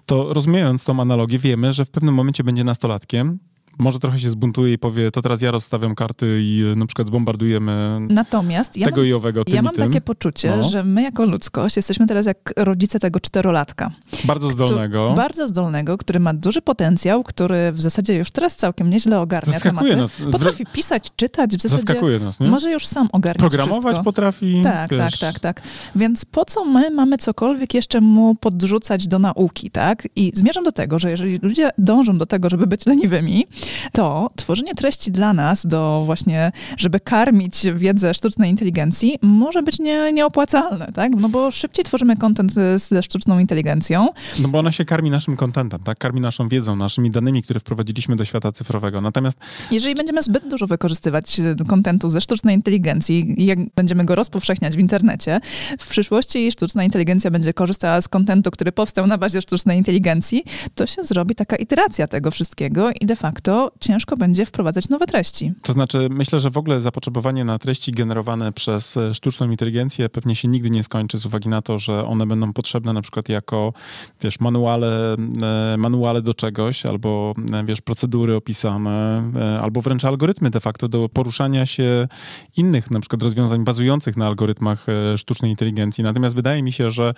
to rozumiejąc tą analogię, wiemy, że w pewnym momencie będzie nastolatkiem, może trochę się zbuntuje i powie, to teraz ja rozstawiam karty i e, na przykład zbombardujemy Natomiast ja tego mam, i owego tym ja mam tym. takie poczucie, No. że my jako ludzkość jesteśmy teraz jak rodzice tego czterolatka. Bardzo zdolnego. Bardzo zdolnego, który ma duży potencjał, który w zasadzie już teraz całkiem nieźle ogarnia Zaskakuje tematy. nas. Potrafi pisać, czytać, w zasadzie Zaskakuje nas, nie? może już sam ogarniać Programować wszystko. potrafi. Tak, wiesz, tak, tak, tak. Więc po co my mamy cokolwiek jeszcze mu podrzucać do nauki, tak? I zmierzam do tego, że jeżeli ludzie dążą do tego, żeby być leniwymi, to tworzenie treści dla nas, do właśnie, żeby karmić wiedzę sztucznej inteligencji, może być nie, nieopłacalne, tak? No bo szybciej tworzymy content ze sztuczną inteligencją. No bo ona się karmi naszym kontentem, tak? Karmi naszą wiedzą, naszymi danymi, które wprowadziliśmy do świata cyfrowego. Natomiast Jeżeli będziemy zbyt dużo wykorzystywać kontentu ze sztucznej inteligencji i jak będziemy go rozpowszechniać w internecie, w przyszłości sztuczna inteligencja będzie korzystała z kontentu, który powstał na bazie sztucznej inteligencji, to się zrobi taka iteracja tego wszystkiego i de facto ciężko będzie wprowadzać nowe treści. to znaczy, myślę, że w ogóle zapotrzebowanie na treści generowane przez e, sztuczną inteligencję pewnie się nigdy nie skończy z uwagi na to, że one będą potrzebne na przykład jako, wiesz, manuale, e, manuale do czegoś, albo, e, wiesz, procedury opisane, albo wręcz algorytmy de facto do poruszania się innych na przykład rozwiązań bazujących na algorytmach sztucznej inteligencji. Natomiast wydaje mi się, że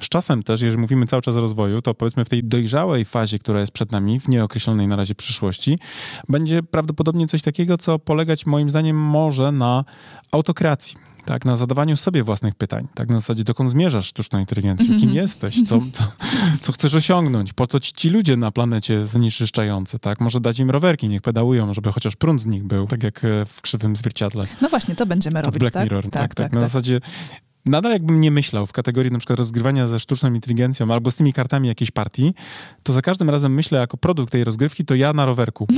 z czasem też, jeżeli mówimy cały czas o rozwoju, to powiedzmy w tej dojrzałej fazie, która jest przed nami, w nieokreślonej na razie przyszłości, będzie prawdopodobnie coś takiego, co polegać moim zdaniem może na autokracji. Tak, na zadawaniu sobie własnych pytań. Tak, na zasadzie, dokąd zmierzasz sztuczną inteligencją? Kim jesteś? Co, *laughs* co, co chcesz osiągnąć? Po co ci, ci ludzie na planecie zanieczyszczający? Tak, może dać im rowerki, niech pedałują, żeby chociaż prąd z nich był, tak jak e, w krzywym zwierciadle. No właśnie, to będziemy robić, Black tak? Mirror. Tak, tak. Na zasadzie nadal jakbym nie myślał w kategorii na przykład rozgrywania ze sztuczną inteligencją albo z tymi kartami jakiejś partii, to za każdym razem myślę jako produkt tej rozgrywki, to ja na rowerku. *laughs*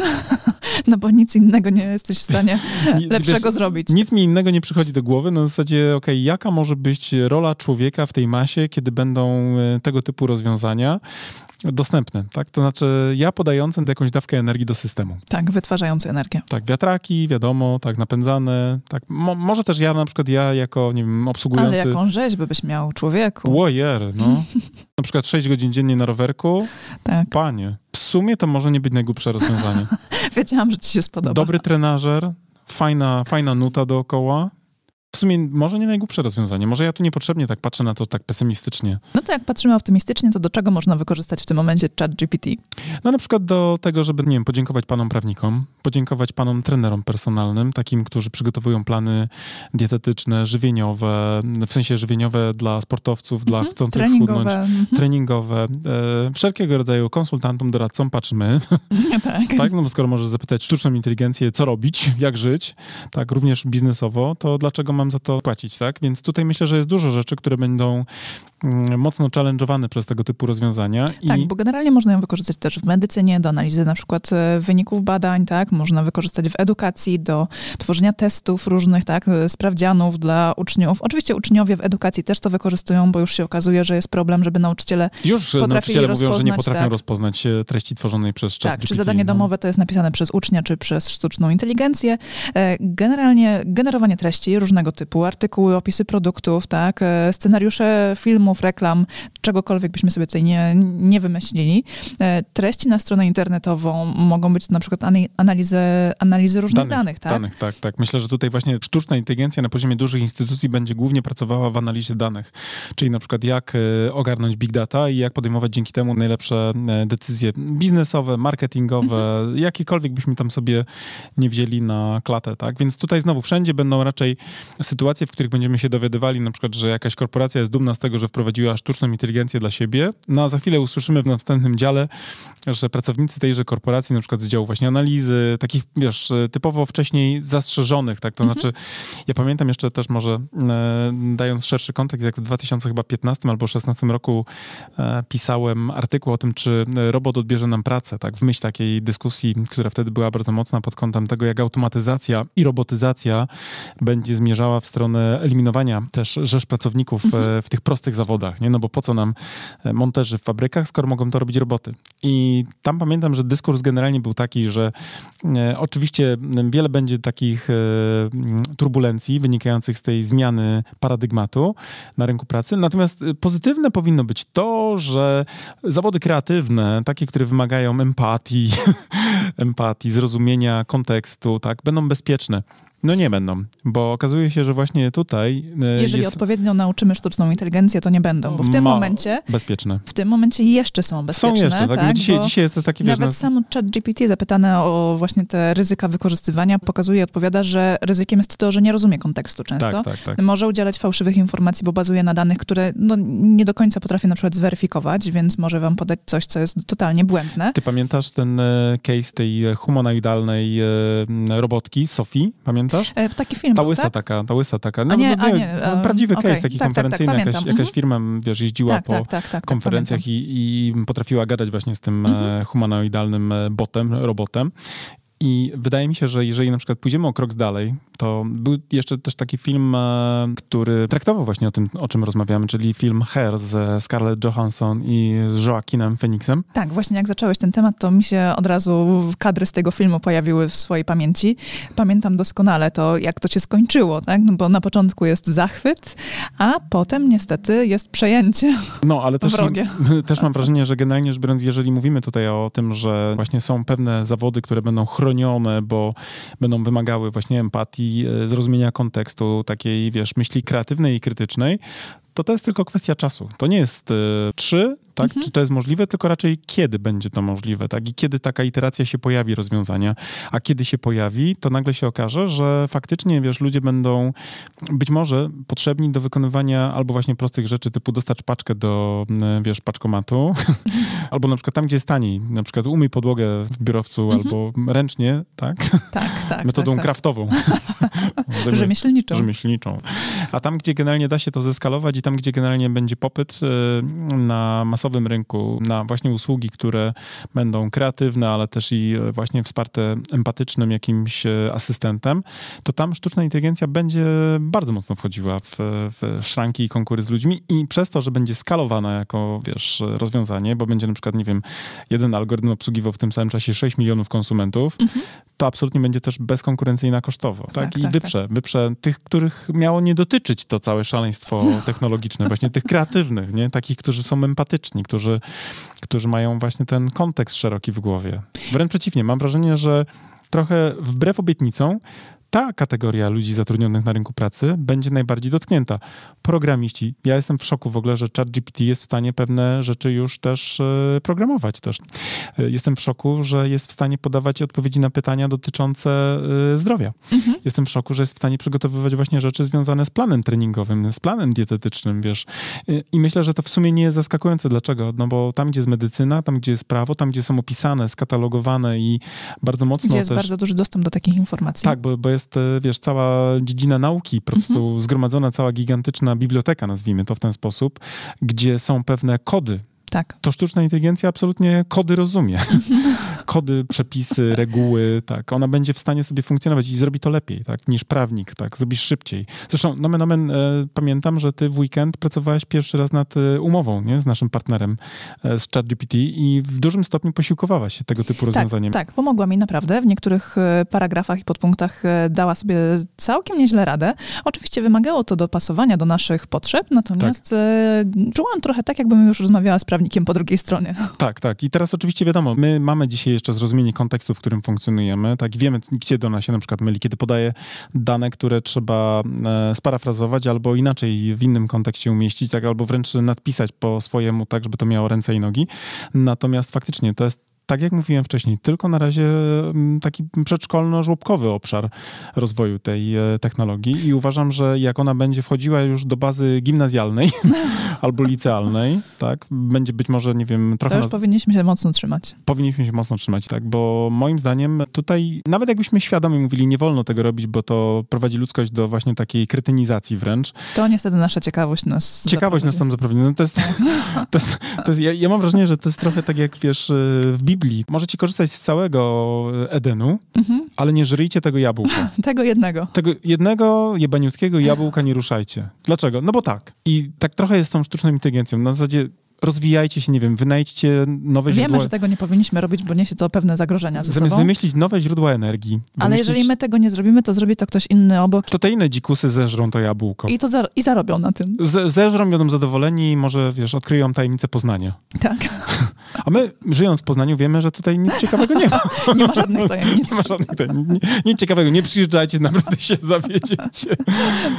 No bo nic innego nie jesteś w stanie *laughs* Nie- lepszego wiesz, zrobić. Nic mi innego nie przychodzi do głowy. Na zasadzie, okej, jaka może być rola człowieka w tej masie, kiedy będą e, tego typu rozwiązania dostępne, tak? To znaczy ja podający jakąś dawkę energii do systemu. Tak, wytwarzający energię. Tak, wiatraki, wiadomo, tak, napędzane, tak. Mo, może też ja na przykład, ja jako, nie wiem, Ale obsługujący... jaką rzeź byś miał, człowieku. Łojer, no. *laughs* na przykład 6 godzin dziennie na rowerku, Tak, panie. W sumie to może nie być najgłupsze rozwiązanie. *laughs* wiedziałam, że ci się spodoba. Dobry trenażer, fajna, fajna nuta dookoła. W sumie może nie najgłupsze rozwiązanie. Może ja tu niepotrzebnie tak patrzę na to tak pesymistycznie. No to jak patrzymy optymistycznie, to do czego można wykorzystać w tym momencie chat GPT? No na przykład do tego, żeby, nie wiem, podziękować panom prawnikom, podziękować panom trenerom personalnym, takim, którzy przygotowują plany dietetyczne, żywieniowe, w sensie żywieniowe dla sportowców, dla Mhm, chcących schudnąć, Treningowe. Mhm. treningowe, e, wszelkiego rodzaju konsultantom, doradcom, patrzymy, tak. tak? No skoro możesz zapytać sztuczną inteligencję, co robić, jak żyć, tak, również biznesowo, to dlaczego mam za to płacić, tak? Więc tutaj myślę, że jest dużo rzeczy, które będą mm, mocno challenge'owane przez tego typu rozwiązania. Tak, I bo generalnie można ją wykorzystać też w medycynie, do analizy na przykład e, wyników badań, tak? Można wykorzystać w edukacji, do tworzenia testów różnych, tak? E, Sprawdzianów dla uczniów. Oczywiście uczniowie w edukacji też to wykorzystują, bo już się okazuje, że jest problem, żeby nauczyciele... już nauczyciele mówią, że nie potrafią tak. rozpoznać e, treści tworzonej przez chat Tak, czy GPT, zadanie no. domowe to jest napisane przez ucznia, czy przez sztuczną inteligencję. Generalnie generowanie treści różnego typu, artykuły, opisy produktów, tak, e, scenariusze filmów, reklam, czegokolwiek byśmy sobie tutaj nie, nie wymyślili. E, Treści na stronę internetową mogą być na przykład analizy, analizy różnych danych, tak? Danych, tak, tak. Myślę, że tutaj właśnie sztuczna inteligencja na poziomie dużych instytucji będzie głównie pracowała w analizie danych, czyli na przykład jak e, ogarnąć big data i jak podejmować dzięki temu najlepsze decyzje biznesowe, marketingowe, Mhm. jakiekolwiek byśmy tam sobie nie wzięli na klatę, tak? Więc tutaj znowu wszędzie będą raczej sytuacje, w których będziemy się dowiadywali na przykład, że jakaś korporacja jest dumna z tego, że wprowadziła sztuczną inteligencję dla siebie, no a za chwilę usłyszymy w następnym dziale, że pracownicy tejże korporacji, na przykład z działu właśnie analizy, takich, wiesz, typowo wcześniej zastrzeżonych, tak, to mhm. znaczy, ja pamiętam jeszcze też może, e, dając szerszy kontekst, jak w 2015 albo 2016 roku e, pisałem artykuł o tym, czy robot odbierze nam pracę, tak, w myśl takiej dyskusji, która wtedy była bardzo mocna pod kątem tego, jak automatyzacja i robotyzacja będzie zmierzała w stronę eliminowania też rzesz pracowników mhm. w tych prostych zawodach, nie? No bo po co nam e, monterzy w fabrykach, skoro mogą to robić roboty? I tam pamiętam, że dyskurs generalnie był taki, że e, oczywiście wiele będzie takich e, turbulencji wynikających z tej zmiany paradygmatu na rynku pracy, natomiast pozytywne powinno być to, że zawody kreatywne, takie, które wymagają empatii, *laughs* empatii, zrozumienia kontekstu, tak, będą bezpieczne. No nie będą, bo okazuje się, że właśnie tutaj. E, Jeżeli jest... odpowiednio nauczymy sztuczną inteligencję, to nie będą, bo w tym momencie. Bezpieczne. W tym momencie jeszcze są bezpieczne. Są jeszcze, tak? tak? Dzisiaj, dzisiaj jest to taki Nawet wiesz, sam chat GPT zapytane o właśnie te ryzyka wykorzystywania pokazuje i odpowiada, że ryzykiem jest to, że nie rozumie kontekstu często. Tak, tak, tak. Może udzielać fałszywych informacji, bo bazuje na danych, które no, nie do końca potrafi na przykład zweryfikować, więc może wam podać coś, co jest totalnie błędne. Ty pamiętasz ten e, case tej e, humanoidalnej robotki, Sofii? Pamiętasz? Pamiętasz? E, taki film Ta łysa tak? taka, ta łysa taka. No, nie, no, nie, nie, no, prawdziwy okay. case taki tak, konferencyjny, tak, tak, jakaś, jakaś mhm. firma, wiesz, jeździła tak, po tak, tak, tak, konferencjach i, i, potrafiła gadać właśnie z tym mhm. E, humanoidalnym e, botem, robotem. I wydaje mi się, że jeżeli na przykład pójdziemy o krok dalej, to był jeszcze też taki film, e, który traktował właśnie o tym, o czym rozmawiamy, czyli film Hair ze Scarlett Johansson i z Joaquinem Phoenixem. Tak, właśnie jak zacząłeś ten temat, to mi się od razu kadry z tego filmu pojawiły w swojej pamięci. Pamiętam doskonale to, jak to się skończyło, tak? No bo na początku jest zachwyt, a potem niestety jest przejęcie. No, ale *laughs* też, też mam wrażenie, że generalnie rzecz biorąc, jeżeli mówimy tutaj o tym, że właśnie są pewne zawody, które będą bo będą wymagały właśnie empatii, E, zrozumienia kontekstu, takiej, wiesz, myśli kreatywnej i krytycznej, to to jest tylko kwestia czasu. To nie jest y, czy, tak, mhm. czy to jest możliwe, tylko raczej kiedy będzie to możliwe, tak, i kiedy taka iteracja się pojawi rozwiązania, a kiedy się pojawi, to nagle się okaże, że faktycznie, wiesz, ludzie będą być może potrzebni do wykonywania albo właśnie prostych rzeczy, typu dostać paczkę do, y, wiesz, paczkomatu, *laughs* albo na przykład tam, gdzie jest taniej, na przykład umyj podłogę w biurowcu mhm. albo ręcznie, tak? Tak, tak. Metodą tak, tak. kraftową. *laughs* Rzemieślniczą. Rzemieślniczą. A tam, gdzie generalnie da się to zeskalować i tam, gdzie generalnie będzie popyt y, na masowym rynku, na właśnie usługi, które będą kreatywne, ale też i właśnie wsparte empatycznym jakimś y, asystentem, to tam sztuczna inteligencja będzie bardzo mocno wchodziła w, w szranki i konkury z ludźmi i przez to, że będzie skalowana jako, wiesz, rozwiązanie, bo będzie na przykład, nie wiem, jeden algorytm obsługiwał w tym samym czasie 6 milionów konsumentów, mhm. to absolutnie będzie też bezkonkurencyjna kosztowo. Tak? tak I tak, wyprze, tak. wyprze tych, których miało nie dotyczyć to całe szaleństwo technologiczne technologiczne, właśnie tych kreatywnych, nie? takich, którzy są empatyczni, którzy, którzy mają właśnie ten kontekst szeroki w głowie. Wręcz przeciwnie, mam wrażenie, że trochę wbrew obietnicom ta kategoria ludzi zatrudnionych na rynku pracy będzie najbardziej dotknięta. Programiści. Ja jestem w szoku w ogóle, że ChatGPT jest w stanie pewne rzeczy już też e, programować też. E, jestem w szoku, że jest w stanie podawać odpowiedzi na pytania dotyczące e, zdrowia. Mhm. Jestem w szoku, że jest w stanie przygotowywać właśnie rzeczy związane z planem treningowym, z planem dietetycznym, wiesz. I myślę, że to w sumie nie jest zaskakujące. Dlaczego? No bo tam, gdzie jest medycyna, tam, gdzie jest prawo, tam, gdzie są opisane, skatalogowane i bardzo mocno Gdzie jest też... bardzo duży dostęp do takich informacji. Tak, bo, bo jest jest, e, wiesz, cała dziedzina nauki, po prostu mhm. zgromadzona cała gigantyczna biblioteka, nazwijmy to w ten sposób, gdzie są pewne kody tak. To sztuczna inteligencja absolutnie kody rozumie. *laughs* kody, przepisy, reguły, tak. Ona będzie w stanie sobie funkcjonować i zrobi to lepiej, tak, niż prawnik, tak. Zrobisz szybciej. Zresztą, nomen omen, e, pamiętam, że ty w weekend pracowałeś pierwszy raz nad e, umową, nie? Z naszym partnerem e, z ChatGPT i w dużym stopniu posiłkowałaś się tego typu tak, rozwiązaniem. Tak, tak, pomogła mi naprawdę. W niektórych e, paragrafach i podpunktach e, dała sobie całkiem nieźle radę. Oczywiście wymagało to dopasowania do naszych potrzeb, natomiast tak. czułam trochę tak, jakbym już rozmawiała z prawnikiem prawnikiem po drugiej stronie. *laughs* Tak, tak. I teraz oczywiście wiadomo, my mamy dzisiaj jeszcze zrozumienie kontekstu, w którym funkcjonujemy, tak, wiemy, gdzie do nas się na przykład myli, kiedy podaje dane, które trzeba e, sparafrazować albo inaczej w innym kontekście umieścić, tak, albo wręcz nadpisać po swojemu, tak, żeby to miało ręce i nogi. Natomiast faktycznie to jest tak jak mówiłem wcześniej, tylko na razie mm, taki przedszkolno-żłobkowy obszar rozwoju tej e, technologii i uważam, że jak ona będzie wchodziła już do bazy gimnazjalnej *laughs* albo licealnej, tak, będzie być może, nie wiem, trochę... To już nas... powinniśmy się mocno trzymać. Powinniśmy się mocno trzymać, tak, bo moim zdaniem tutaj, nawet jakbyśmy świadomie mówili, nie wolno tego robić, bo to prowadzi ludzkość do właśnie takiej kretynizacji wręcz. To niestety nasza ciekawość nas Ciekawość zaprowadzi. nas tam zaprowadzi. No to jest, *laughs* to jest, to jest ja, ja mam wrażenie, że to jest trochę tak jak, wiesz, w Biblii. Możecie korzystać z całego Edenu, mhm. ale nie żryjcie tego jabłka. *laughs* tego jednego. Tego jednego jebaniutkiego jabłka nie ruszajcie. Dlaczego? No bo tak. I tak trochę jest z tą sztuczną inteligencją. Na zasadzie rozwijajcie się, nie wiem, wynajdźcie nowe Wiemy, źródła... Wiemy, że tego nie powinniśmy robić, bo niesie to pewne zagrożenia ze Zamiast sobą. wymyślić nowe źródła energii. Wymyślić... Ale jeżeli my tego nie zrobimy, to zrobi to ktoś inny obok. To te inne dzikusy zeżrą to jabłko. I, to za... I zarobią na tym. Z zeżrą, będą zadowoleni i może, wiesz, odkryją tajemnicę Poznania. Tak. A my, żyjąc w Poznaniu, wiemy, że tutaj nic ciekawego nie ma. *laughs* *laughs* nie ma żadnych tajemnic. Nie ma żadnych tajemnic. Nic ciekawego. Nie przyjeżdżajcie, naprawdę się zawiedziecie.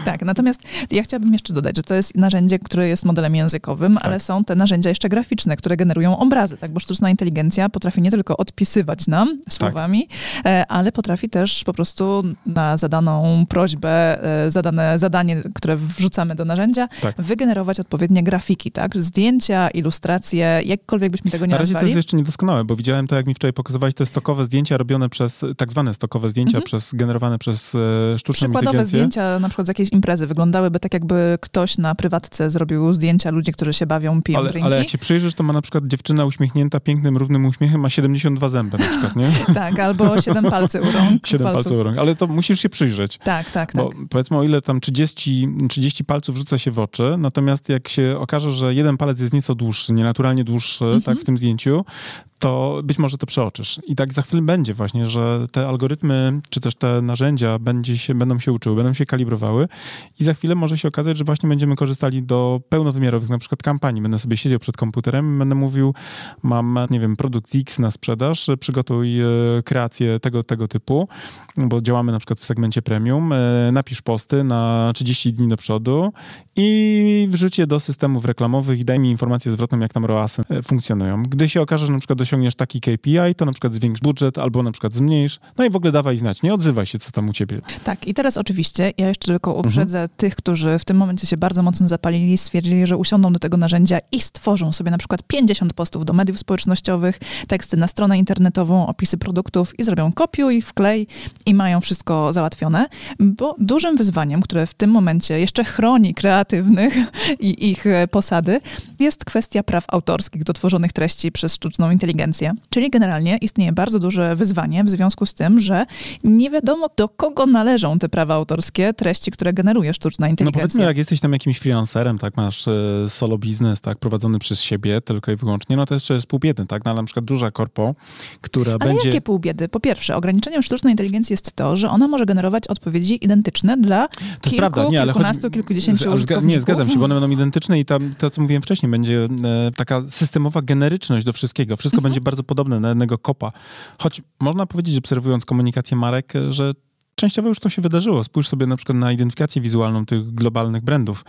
tak, natomiast ja chciałabym jeszcze dodać, że to jest narzędzie, które jest modelem językowym, tak. ale są te narzędzia jeszcze graficzne, które generują obrazy, tak? Bo sztuczna inteligencja potrafi nie tylko odpisywać nam słowami, tak. ale potrafi też po prostu na zadaną prośbę, e, zadane zadanie, które wrzucamy do narzędzia, tak. wygenerować odpowiednie grafiki, tak? Zdjęcia, ilustracje, jakkolwiek byśmy tego nie Na razie nazwali. to jest jeszcze niedoskonałe, bo widziałem to, jak mi wczoraj pokazywałeś, te stokowe zdjęcia robione przez, tak zwane stokowe zdjęcia, mhm. przez, generowane przez e, sztuczną Przykładowe zdjęcia na przykład z jakiejś imprezy wyglądałyby tak, jakby ktoś na prywatce zrobił zdjęcia ludzi, którzy się bawią, piją ale, Ale jak się przyjrzysz, to ma na przykład dziewczyna uśmiechnięta pięknym, równym uśmiechem, ma 72 zęby na przykład, nie? *laughs* tak, albo 7 palcy u rąk. 7 palców u rąk, ale to musisz się przyjrzeć. Tak, tak, Bo tak. powiedzmy, o ile tam 30, 30 palców rzuca się w oczy, natomiast jak się okaże, że jeden palec jest nieco dłuższy, nienaturalnie dłuższy, mhm. tak, w tym zdjęciu, to być może to przeoczysz. I tak za chwilę będzie właśnie, że te algorytmy, czy też te narzędzia będzie się, będą się uczyły, będą się kalibrowały i za chwilę może się okazać, że właśnie będziemy korzystali do pełnowymiarowych na przykład kampanii. Będę sobie siedział przed komputerem będę mówił, mam, nie wiem, produkt X na sprzedaż, przygotuj e, kreację tego, tego typu, bo działamy na przykład w segmencie premium, e, napisz posty na 30 dni do przodu i wrzuć je do systemów reklamowych i daj mi informację zwrotną, jak tam ROASy e, funkcjonują. Gdy się okaże, że na przykład osiągniesz taki KPI, to na przykład zwiększ budżet albo na przykład zmniejsz, no i w ogóle dawaj znać, nie odzywaj się, co tam u ciebie. Tak, i teraz oczywiście ja jeszcze tylko uprzedzę mhm. tych, którzy w tym momencie się bardzo mocno zapalili, stwierdzili, że usiądą do tego narzędzia i stworzą sobie na przykład 50 postów do mediów społecznościowych, teksty na stronę internetową, opisy produktów i zrobią kopiuj, wklej i mają wszystko załatwione, bo dużym wyzwaniem, które w tym momencie jeszcze chroni kreatywnych i ich posady, jest kwestia praw autorskich do tworzonych treści przez sztuczną inteligencję. Czyli generalnie istnieje bardzo duże wyzwanie w związku z tym, że nie wiadomo do kogo należą te prawa autorskie, treści, które generuje sztuczna inteligencja. No powiedzmy, jak jesteś tam jakimś freelancerem, tak, masz e, solo biznes, tak, prowadzony przez siebie tylko i wyłącznie, no to jeszcze jest pół biedy, tak, no, ale na przykład duża korpo, która ale będzie... jakie pół biedy? Po pierwsze, ograniczeniem sztucznej inteligencji jest to, że ona może generować odpowiedzi identyczne dla to kilku, prawda, nie, kilkunastu, chodzi... kilkudziesięciu użytkowników. Nie, zgadzam się, bo one będą identyczne i tam, to, co mówiłem wcześniej, będzie e, taka systemowa generyczność do wszystkiego. Wszystko. Będzie bardzo podobne na jednego kopa. Choć można powiedzieć, obserwując komunikację marek, że częściowo już to się wydarzyło. Spójrz sobie na przykład na identyfikację wizualną tych globalnych brandów.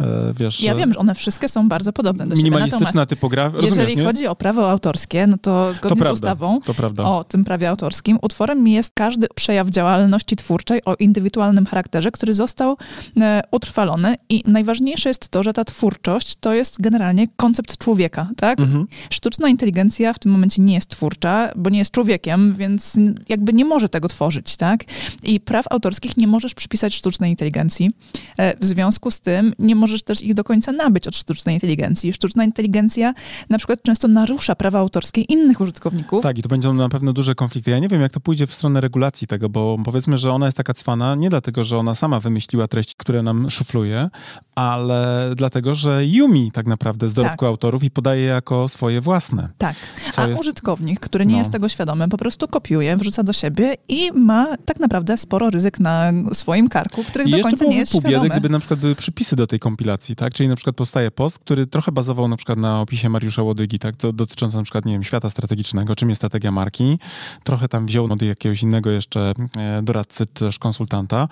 E, wiesz, ja wiem, że one wszystkie są bardzo podobne do Minimalistyczna siebie. typografia. Jeżeli nie? chodzi o prawo autorskie, no to zgodnie to z prawda, ustawą o tym prawie autorskim, utworem jest każdy przejaw działalności twórczej o indywidualnym charakterze, który został e, utrwalony i najważniejsze jest to, że ta twórczość to jest generalnie koncept człowieka, tak? Mhm. Sztuczna inteligencja w tym momencie nie jest twórcza, bo nie jest człowiekiem, więc jakby nie może tego tworzyć, tak? I praw autorskich nie możesz przypisać sztucznej inteligencji. E, w związku z tym nie możesz też ich do końca nabyć od sztucznej inteligencji. Sztuczna inteligencja na przykład często narusza prawa autorskie innych użytkowników. Tak, i to będą na pewno duże konflikty. Ja nie wiem, jak to pójdzie w stronę regulacji tego, bo powiedzmy, że ona jest taka cwana nie dlatego, że ona sama wymyśliła treści, które nam szufluje, ale dlatego, że Yumi tak naprawdę z dorobku tak. autorów i podaje jako swoje własne. Tak, a jest... użytkownik, który nie no. jest tego świadomy, po prostu kopiuje, wrzuca do siebie i ma tak naprawdę sporo ryzyk na swoim karku, których I do końca nie jest pół biedy, gdyby na przykład były przypisy do tej kompilacji, tak? Czyli na przykład powstaje post, który trochę bazował na przykład na opisie Mariusza Łodygi, tak? Co dotyczący na przykład, nie wiem, świata strategicznego, czym jest strategia marki. Trochę tam wziął od jakiegoś innego jeszcze e, doradcy czy też konsultanta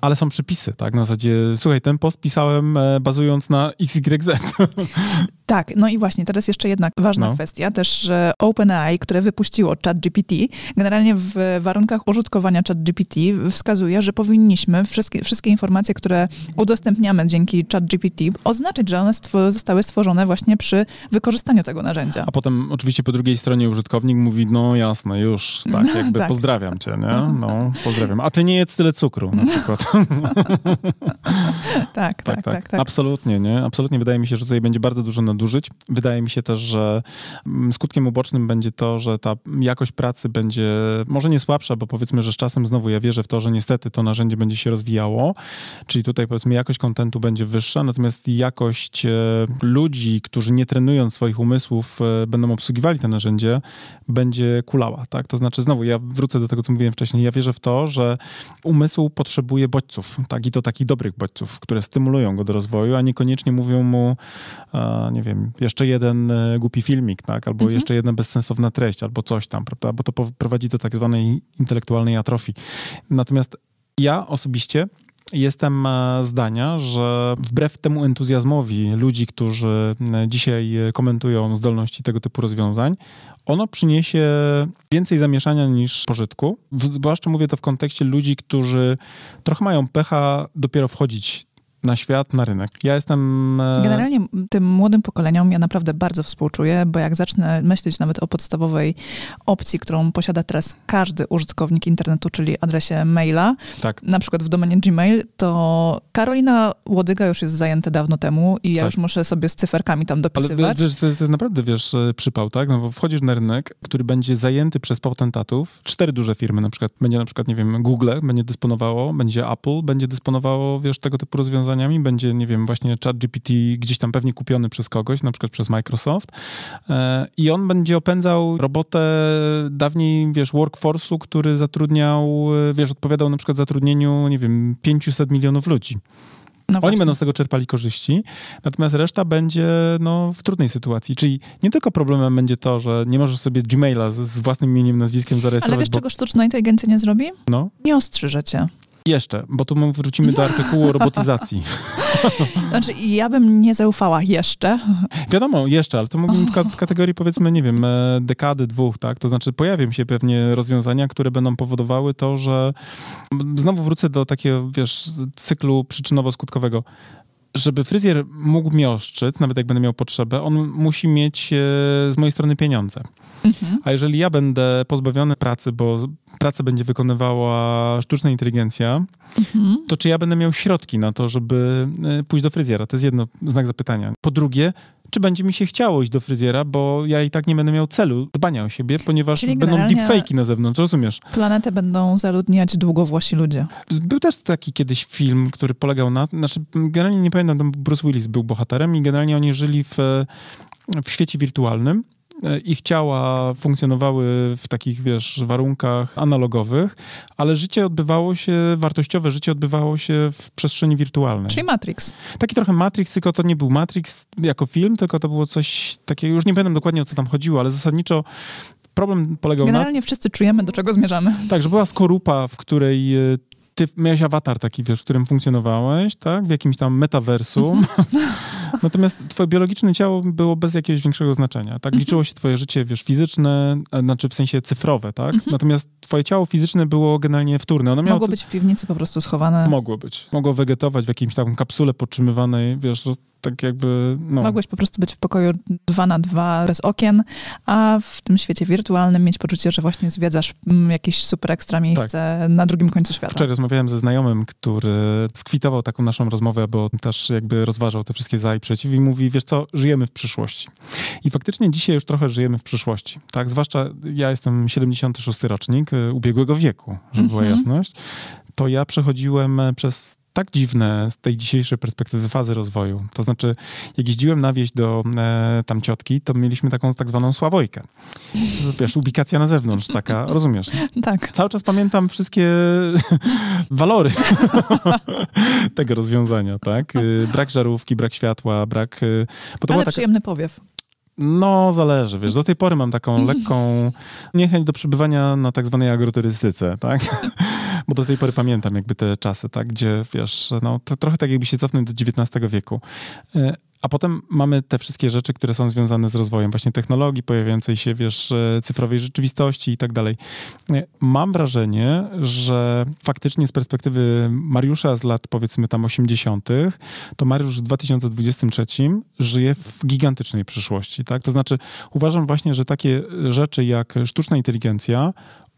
ale są przepisy, tak? Na zasadzie, słuchaj, ten post pisałem e, bazując na XYZ. *laughs* Tak, no i właśnie teraz jeszcze jedna ważna no. kwestia, też że OpenAI, które wypuściło ChatGPT, generalnie w warunkach użytkowania ChatGPT wskazuje, że powinniśmy wszystkie, wszystkie informacje, które udostępniamy dzięki ChatGPT, oznaczyć, że one stw zostały stworzone właśnie przy wykorzystaniu tego narzędzia. A potem oczywiście po drugiej stronie użytkownik mówi, no jasne, już, tak, jakby tak. pozdrawiam cię, nie? *laughs* No, pozdrawiam. A ty nie jedz tyle cukru na przykład. *laughs* tak, tak, tak, tak, tak. Absolutnie, nie? Absolutnie wydaje mi się, że tutaj będzie bardzo dużo nadużyć. Wydaje mi się też, że mm, skutkiem ubocznym będzie to, że ta jakość pracy będzie może nie słabsza, bo powiedzmy, że z czasem znowu ja wierzę w to, że niestety to narzędzie będzie się rozwijało, czyli tutaj powiedzmy jakość kontentu będzie wyższa, natomiast jakość e, ludzi, którzy nie trenują swoich umysłów, e, będą obsługiwali to narzędzie, będzie kulała, tak? To znaczy znowu ja wrócę do tego, co mówiłem wcześniej. Ja wierzę w to, że umysł potrzebuje bodźców, tak? I to takich dobrych bodźców, które stymulują go do rozwoju, a niekoniecznie mówią mu, nie wiem, jeszcze jeden e, głupi filmik, tak? Albo mhm. jeszcze jedna bezsensowna treść, albo coś tam, prawda? Bo to prowadzi do tak zwanej intelektualnej atrofii. Natomiast ja osobiście jestem e, zdania, że wbrew temu entuzjazmowi ludzi, którzy e, dzisiaj komentują zdolności tego typu rozwiązań, ono przyniesie więcej zamieszania niż pożytku. Zwłaszcza mówię to w kontekście ludzi, którzy trochę mają pecha dopiero wchodzić na świat, na rynek. Ja jestem... E, Generalnie tym młodym pokoleniom ja naprawdę bardzo współczuję, bo jak zacznę myśleć nawet o podstawowej opcji, którą posiada teraz każdy użytkownik internetu, czyli adresie maila, tak. na przykład w domenie Gmail, to Karolina Łodyga już jest zajęta dawno temu i ja tak. już muszę sobie z cyferkami tam dopisywać. Ale to, jest, to jest naprawdę, wiesz, e, przypał, tak? No bo wchodzisz na rynek, który będzie zajęty przez potentatów, cztery duże firmy na przykład, będzie na przykład, nie wiem, Google będzie dysponowało, będzie Apple, będzie dysponowało, wiesz, tego typu rozwiązania rozwiązaniami. Będzie, nie wiem, właśnie ChatGPT gdzieś tam pewnie kupiony przez kogoś, na przykład przez Microsoft e, i on będzie opędzał robotę dawniej, wiesz, workforce'u, który zatrudniał, e, wiesz, odpowiadał na przykład zatrudnieniu, nie wiem, 500 milionów ludzi. No Oni będą z tego czerpali korzyści, natomiast reszta będzie no, w trudnej sytuacji. Czyli nie tylko problemem będzie to, że nie możesz sobie Gmaila z, z własnym imieniem, nazwiskiem zarejestrować. Ale wiesz, bo... czego sztuczna inteligencja nie zrobi? No. Nie ostrzyże cię. Jeszcze, bo tu wrócimy do artykułu o robotyzacji. *laughs* Znaczy, ja bym nie zaufała jeszcze. Wiadomo, jeszcze, ale to mówimy w, *laughs* kategorii powiedzmy, nie wiem, e, dekady, dwóch, tak? To znaczy pojawią się pewnie rozwiązania, które będą powodowały to, że znowu wrócę do takiego, wiesz, cyklu przyczynowo-skutkowego żeby fryzjer mógł mnie oszczyc, nawet jak będę miał potrzebę, on musi mieć e, z mojej strony pieniądze. Mhm. A jeżeli ja będę pozbawiony pracy, bo pracę będzie wykonywała sztuczna inteligencja, mhm. to czy ja będę miał środki na to, żeby e, pójść do fryzjera? To jest jedno znak zapytania. Po drugie, czy będzie mi się chciało iść do fryzjera, bo ja i tak nie będę miał celu dbania o siebie, ponieważ Czyli będą deepfake'i na zewnątrz, rozumiesz? Planetę będą zaludniać długowłosi ludzie. Był też taki kiedyś film, który polegał na, znaczy generalnie nie pamiętam, tam Bruce Willis był bohaterem i generalnie oni żyli w, w świecie wirtualnym ich ciała funkcjonowały w takich, wiesz, warunkach analogowych, ale życie odbywało się, wartościowe życie odbywało się w przestrzeni wirtualnej. Czyli Matrix. Taki trochę Matrix, tylko to nie był Matrix jako film, tylko to było coś takiego, już nie pamiętam dokładnie o co tam chodziło, ale zasadniczo problem polegał Generalnie na... Generalnie wszyscy czujemy, do czego zmierzamy. Tak, że była skorupa, w której e, ty miałeś awatar taki, wiesz, w którym funkcjonowałeś, tak? W jakimś tam metaversum. *laughs* *laughs* Natomiast twoje biologiczne ciało było bez jakiegoś większego znaczenia, tak? Mhm. Liczyło się twoje życie, wiesz, fizyczne, znaczy w sensie cyfrowe, tak? Mhm. Natomiast twoje ciało fizyczne było generalnie wtórne. Ono Mogło być w piwnicy po prostu schowane. Mogło być. Mogło wegetować w jakimś tam kapsule podtrzymywanej, wiesz, tak jakby... No. Mogłeś po prostu być w pokoju dwa na dwa, bez okien, a w tym świecie wirtualnym mieć poczucie, że właśnie zwiedzasz mm, jakieś super ekstra miejsce tak. na drugim końcu świata. Wczoraj rozmawiałem ze znajomym, który skwitował taką naszą rozmowę, bo też jakby rozważał te wszystkie za i przeciw i mówi, wiesz co, żyjemy w przyszłości. I faktycznie dzisiaj już trochę żyjemy w przyszłości, tak? Zwłaszcza ja jestem 76 rocznik y, ubiegłego wieku, żeby była mhm. jasność to ja przechodziłem przez tak dziwne z tej dzisiejszej perspektywy fazy rozwoju. To znaczy, jak jeździłem na wieś do e, tam ciotki, to mieliśmy taką tak zwaną sławojkę. Wiesz, ubikacja na zewnątrz, taka, *laughs* rozumiesz? Tak. Cały czas pamiętam wszystkie *laughs* walory *laughs* tego rozwiązania, tak? Y, brak żarówki, brak światła, brak... Y, bo to Ale taka... przyjemny powiew. No, zależy, wiesz, do tej pory mam taką *laughs* lekką niechęć do przebywania na tak zwanej agroturystyce, tak? *laughs* Bo do tej pory pamiętam jakby te czasy, tak, gdzie wiesz, no to trochę tak jakby się cofnąć do XIX wieku. A potem mamy te wszystkie rzeczy, które są związane z rozwojem właśnie technologii, pojawiającej się, wiesz, e, cyfrowej rzeczywistości i tak dalej. E, mam wrażenie, że faktycznie z perspektywy Mariusza z lat powiedzmy tam 80., to Mariusz w 2023 żyje w gigantycznej przyszłości, tak? To znaczy uważam właśnie, że takie rzeczy jak sztuczna inteligencja,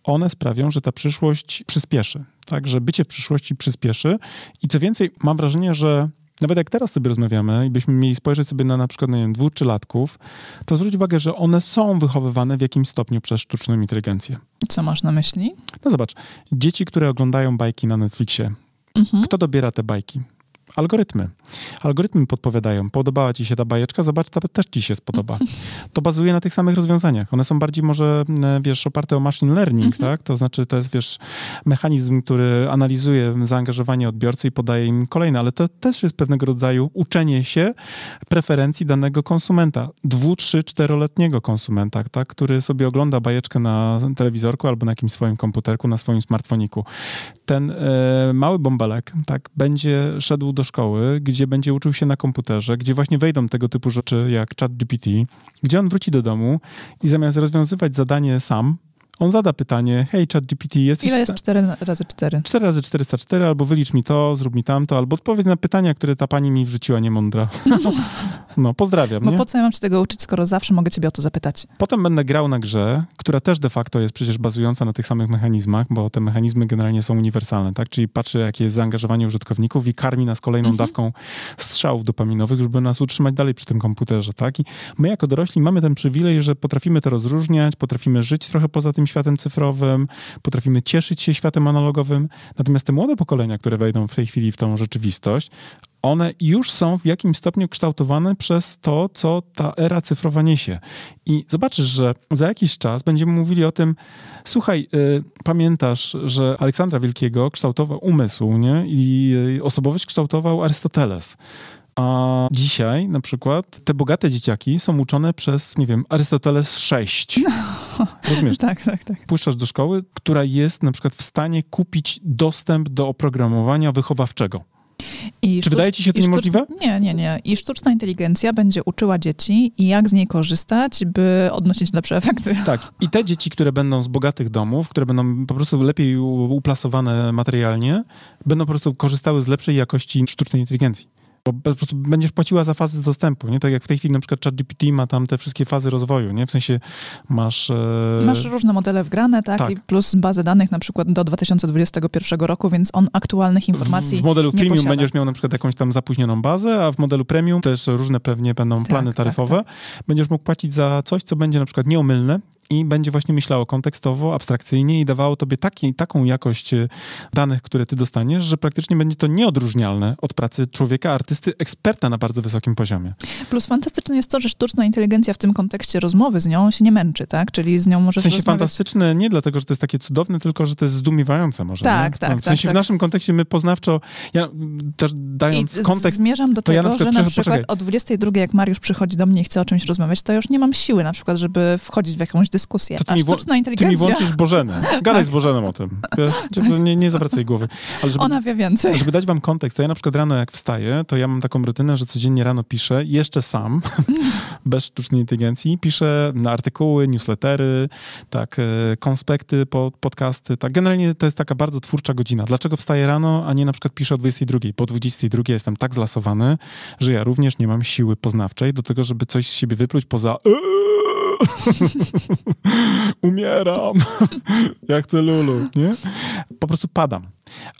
one sprawią, że ta przyszłość przyspieszy, tak? Że bycie w przyszłości przyspieszy i co więcej, mam wrażenie, że nawet jak teraz sobie rozmawiamy i byśmy mieli spojrzeć sobie na na przykład, nie wiem, dwóch czy latków, to zwróć uwagę, że one są wychowywane w jakimś stopniu przez sztuczną inteligencję. Co masz na myśli? No zobacz, dzieci, które oglądają bajki na Netflixie, mhm. kto dobiera te bajki? Algorytmy. Algorytmy podpowiadają, podobała ci się ta bajeczka, zobacz, ta też ci się spodoba. *laughs* To bazuje na tych samych rozwiązaniach. One są bardziej może, e, wiesz, oparte o machine learning, mhm. tak? To znaczy, to jest, wiesz, mechanizm, który analizuje zaangażowanie odbiorcy i podaje im kolejne, ale to też jest pewnego rodzaju uczenie się preferencji danego konsumenta, dwu, trzy, czteroletniego konsumenta, tak? Który sobie ogląda bajeczkę na telewizorku albo na jakimś swoim komputerku, na swoim smartfoniku. Ten e, mały bąbelek, tak, będzie szedł do do szkoły, gdzie będzie uczył się na komputerze, gdzie właśnie wejdą tego typu rzeczy jak ChatGPT, gdzie on wróci do domu i zamiast rozwiązywać zadanie sam, on zada pytanie, hej, chat GPT, jesteś... Ile jest 4 razy 4? 4 razy 404, albo wylicz mi to, zrób mi tamto, albo odpowiedz na pytania, które ta pani mi wrzuciła niemądra. *laughs* no, pozdrawiam, Bo nie? po co ja mam się tego uczyć, skoro zawsze mogę ciebie o to zapytać? Potem będę grał na grze, która też de facto jest przecież bazująca na tych samych mechanizmach, bo te mechanizmy generalnie są uniwersalne, tak? Czyli patrzy, jakie jest zaangażowanie użytkowników i karmi nas kolejną mhm. dawką strzałów dopaminowych, żeby nas utrzymać dalej przy tym komputerze, tak? I my jako dorośli mamy ten przywilej, że potrafimy to rozróżniać, potrafimy żyć trochę poza tym światem cyfrowym, potrafimy cieszyć się światem analogowym. Natomiast te młode pokolenia, które wejdą w tej chwili w tą rzeczywistość, one już są w jakimś stopniu kształtowane przez to, co ta era cyfrowa niesie. I zobaczysz, że za jakiś czas będziemy mówili o tym, słuchaj, y, pamiętasz, że Aleksandra Wielkiego kształtował umysł, nie? I y, osobowość kształtował Arystoteles. A dzisiaj na przykład te bogate dzieciaki są uczone przez, nie wiem, Arystoteles 6. No. Rozumiesz? *laughs* tak, tak, tak. Puszczasz do szkoły, która jest na przykład w stanie kupić dostęp do oprogramowania wychowawczego. I Czy wydaje ci się to niemożliwe? Nie, nie, nie. I sztuczna inteligencja będzie uczyła dzieci, jak z niej korzystać, by odnosić lepsze efekty. *laughs* Tak. I te dzieci, które będą z bogatych domów, które będą po prostu lepiej uplasowane materialnie, będą po prostu korzystały z lepszej jakości sztucznej inteligencji. Bo po prostu będziesz płaciła za fazy dostępu, nie? Tak jak w tej chwili na przykład ChatGPT ma tam te wszystkie fazy rozwoju, nie? W sensie masz... E... Masz różne modele wgrane, tak? tak? I plus bazę danych na przykład do 2021 roku, więc on aktualnych informacji W, w modelu premium posiada. będziesz miał na przykład jakąś tam zapóźnioną bazę, a w modelu premium też różne pewnie będą tak, plany tak, taryfowe. Tak, tak. Będziesz mógł płacić za coś, co będzie na przykład nieomylne, i będzie właśnie myślało kontekstowo, abstrakcyjnie i dawało tobie taki, taką jakość e, danych, które ty dostaniesz, że praktycznie będzie to nieodróżnialne od pracy człowieka, artysty, eksperta na bardzo wysokim poziomie. Plus fantastyczne jest to, że sztuczna inteligencja w tym kontekście rozmowy z nią się nie męczy, tak? Czyli z nią możesz W sensie rozmawiać... fantastyczne nie dlatego, że to jest takie cudowne, tylko, że to jest zdumiewające może. Tak, tak. W sensie tak, w naszym kontekście my poznawczo, ja też dając I kontekst... zmierzam do tego, ja na że na przykład poczekaj. o 22, jak Mariusz przychodzi do mnie i chce o czymś rozmawiać, to już nie mam siły na przykład, żeby wchodzić w jakąś dyskusję. To ty mi sztuczna inteligencja. Ty mi włączysz Bożenę. Gadaj z Bożenem o tym. Nie, nie zawracaj głowy. Ale żeby, Ona wie więcej. Żeby dać wam kontekst, to ja na przykład rano jak wstaję, to ja mam taką rutynę, że codziennie rano piszę, jeszcze sam, *laughs* bez sztucznej inteligencji, piszę na artykuły, newslettery, tak, e, konspekty, podcasty, tak. Generalnie to jest taka bardzo twórcza godzina. Dlaczego wstaję rano, a nie na przykład piszę o 22? Po 22 jestem tak zlasowany, że ja również nie mam siły poznawczej do tego, żeby coś z siebie wypluć poza *laughs* umieram, *laughs* ja chcę Lulu, nie? Po prostu padam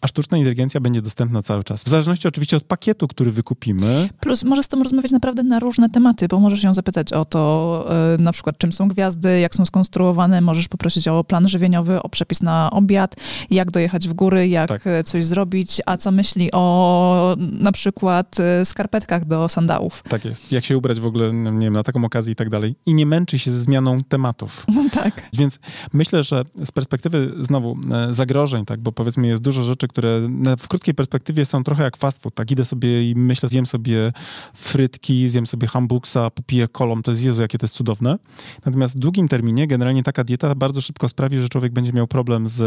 a sztuczna inteligencja będzie dostępna cały czas. W zależności oczywiście od pakietu, który wykupimy. Plus możesz z tą rozmawiać naprawdę na różne tematy, bo możesz ją zapytać o to, yy, na przykład czym są gwiazdy, jak są skonstruowane, możesz poprosić o plan żywieniowy, o przepis na obiad, jak dojechać w góry, jak tak. E, coś zrobić, a co myśli o na przykład yy, skarpetkach do sandałów. Tak jest. Jak się ubrać w ogóle, nie wiem, na taką okazję i tak dalej. I nie męczy się ze zmianą tematów. *laughs* tak. Więc myślę, że z perspektywy znowu zagrożeń, tak, bo powiedzmy jest dużo rzeczy, które w krótkiej perspektywie są trochę jak fast food, tak? Idę sobie i myślę, zjem sobie frytki, zjem sobie hamburgsa, popiję kolą, to jest Jezu, jakie to jest cudowne. Natomiast w długim terminie generalnie taka dieta bardzo szybko sprawi, że człowiek będzie miał problem z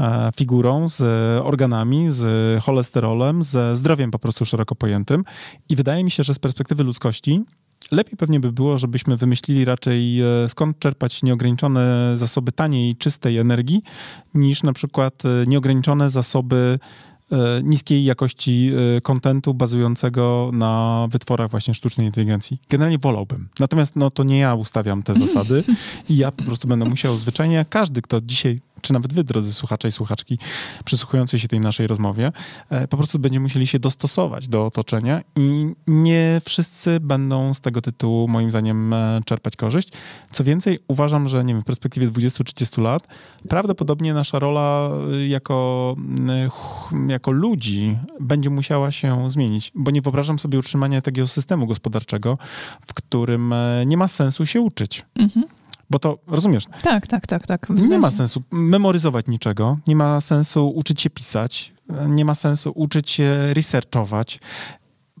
e, figurą, z organami, z cholesterolem, ze zdrowiem po prostu szeroko pojętym. I wydaje mi się, że z perspektywy ludzkości lepiej pewnie by było, żebyśmy wymyślili raczej e, skąd czerpać nieograniczone zasoby taniej, czystej energii, niż na przykład e, nieograniczone zasoby E, niskiej jakości kontentu bazującego na wytworach właśnie sztucznej inteligencji. Generalnie wolałbym. Natomiast no, to nie ja ustawiam te *laughs* zasady i ja po prostu będę musiał zwyczajnie, każdy, kto dzisiaj czy nawet wy, drodzy słuchacze i słuchaczki, przysłuchujący się tej naszej rozmowie, e, po prostu będziemy musieli się dostosować do otoczenia i nie wszyscy będą z tego tytułu, moim zdaniem, czerpać korzyść. Co więcej, uważam, że nie wiem, w perspektywie 20-30 lat prawdopodobnie nasza rola jako, jako jako ludzi będzie musiała się zmienić, bo nie wyobrażam sobie utrzymania takiego systemu gospodarczego, w którym e, nie ma sensu się uczyć. Mhm. Bo to, rozumiesz? Tak, tak, tak, tak. Nie sensie. ma sensu memoryzować niczego, nie ma sensu uczyć się pisać, nie ma sensu uczyć się researchować.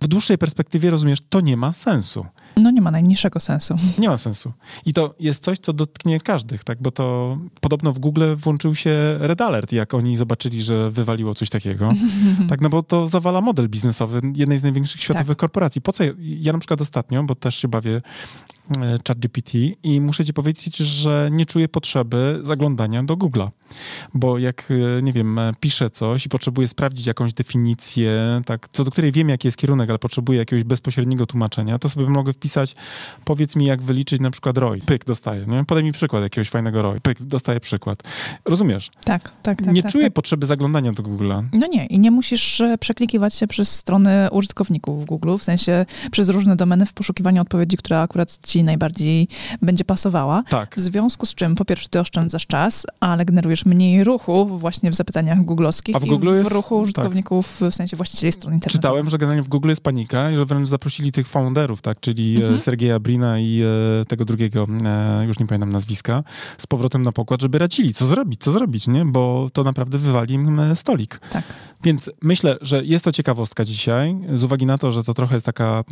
W dłuższej perspektywie, rozumiesz, to nie ma sensu. No nie ma najmniejszego sensu. Nie ma sensu. I to jest coś, co dotknie każdych, tak? Bo to podobno w Google włączył się Red Alert, jak oni zobaczyli, że wywaliło coś takiego. *laughs* tak, no bo to zawala model biznesowy jednej z największych światowych tak. korporacji. Po co? Ja na przykład ostatnio, bo też się bawię ChatGPT i muszę ci powiedzieć, że nie czuję potrzeby zaglądania do Google'a, bo jak, e, nie wiem, e, piszę coś i potrzebuję sprawdzić jakąś definicję, tak, co do której wiem, jaki jest kierunek, ale potrzebuję jakiegoś bezpośredniego tłumaczenia, to sobie mogę wpisać, powiedz mi, jak wyliczyć na przykład ROI. Pyk, dostaję, nie? Podaj mi przykład jakiegoś fajnego ROI. Pyk, dostaję przykład. Rozumiesz? Tak, tak, tak. Nie tak, czuję tak. potrzeby zaglądania do Google'a. No nie, i nie musisz przeklikiwać się przez strony użytkowników w Google, w sensie przez różne domeny w poszukiwaniu odpowiedzi, która akurat ci ci najbardziej będzie pasowała. Tak. W związku z czym, po pierwsze, ty oszczędzasz czas, ale generujesz mniej ruchu właśnie w zapytaniach googlowskich A w Google i w jest, ruchu użytkowników, tak. w sensie właścicieli stron internetowych. Czytałem, że generalnie w Google jest panika i że wręcz zaprosili tych founderów, tak, czyli e, mhm. Sergeja Brina i e, tego drugiego, e, już nie pamiętam nazwiska, z powrotem na pokład, żeby radzili, co zrobić, co zrobić, nie? Bo to naprawdę wywali im stolik. Tak. Więc myślę, że jest to ciekawostka dzisiaj, z uwagi na to, że to trochę jest taka,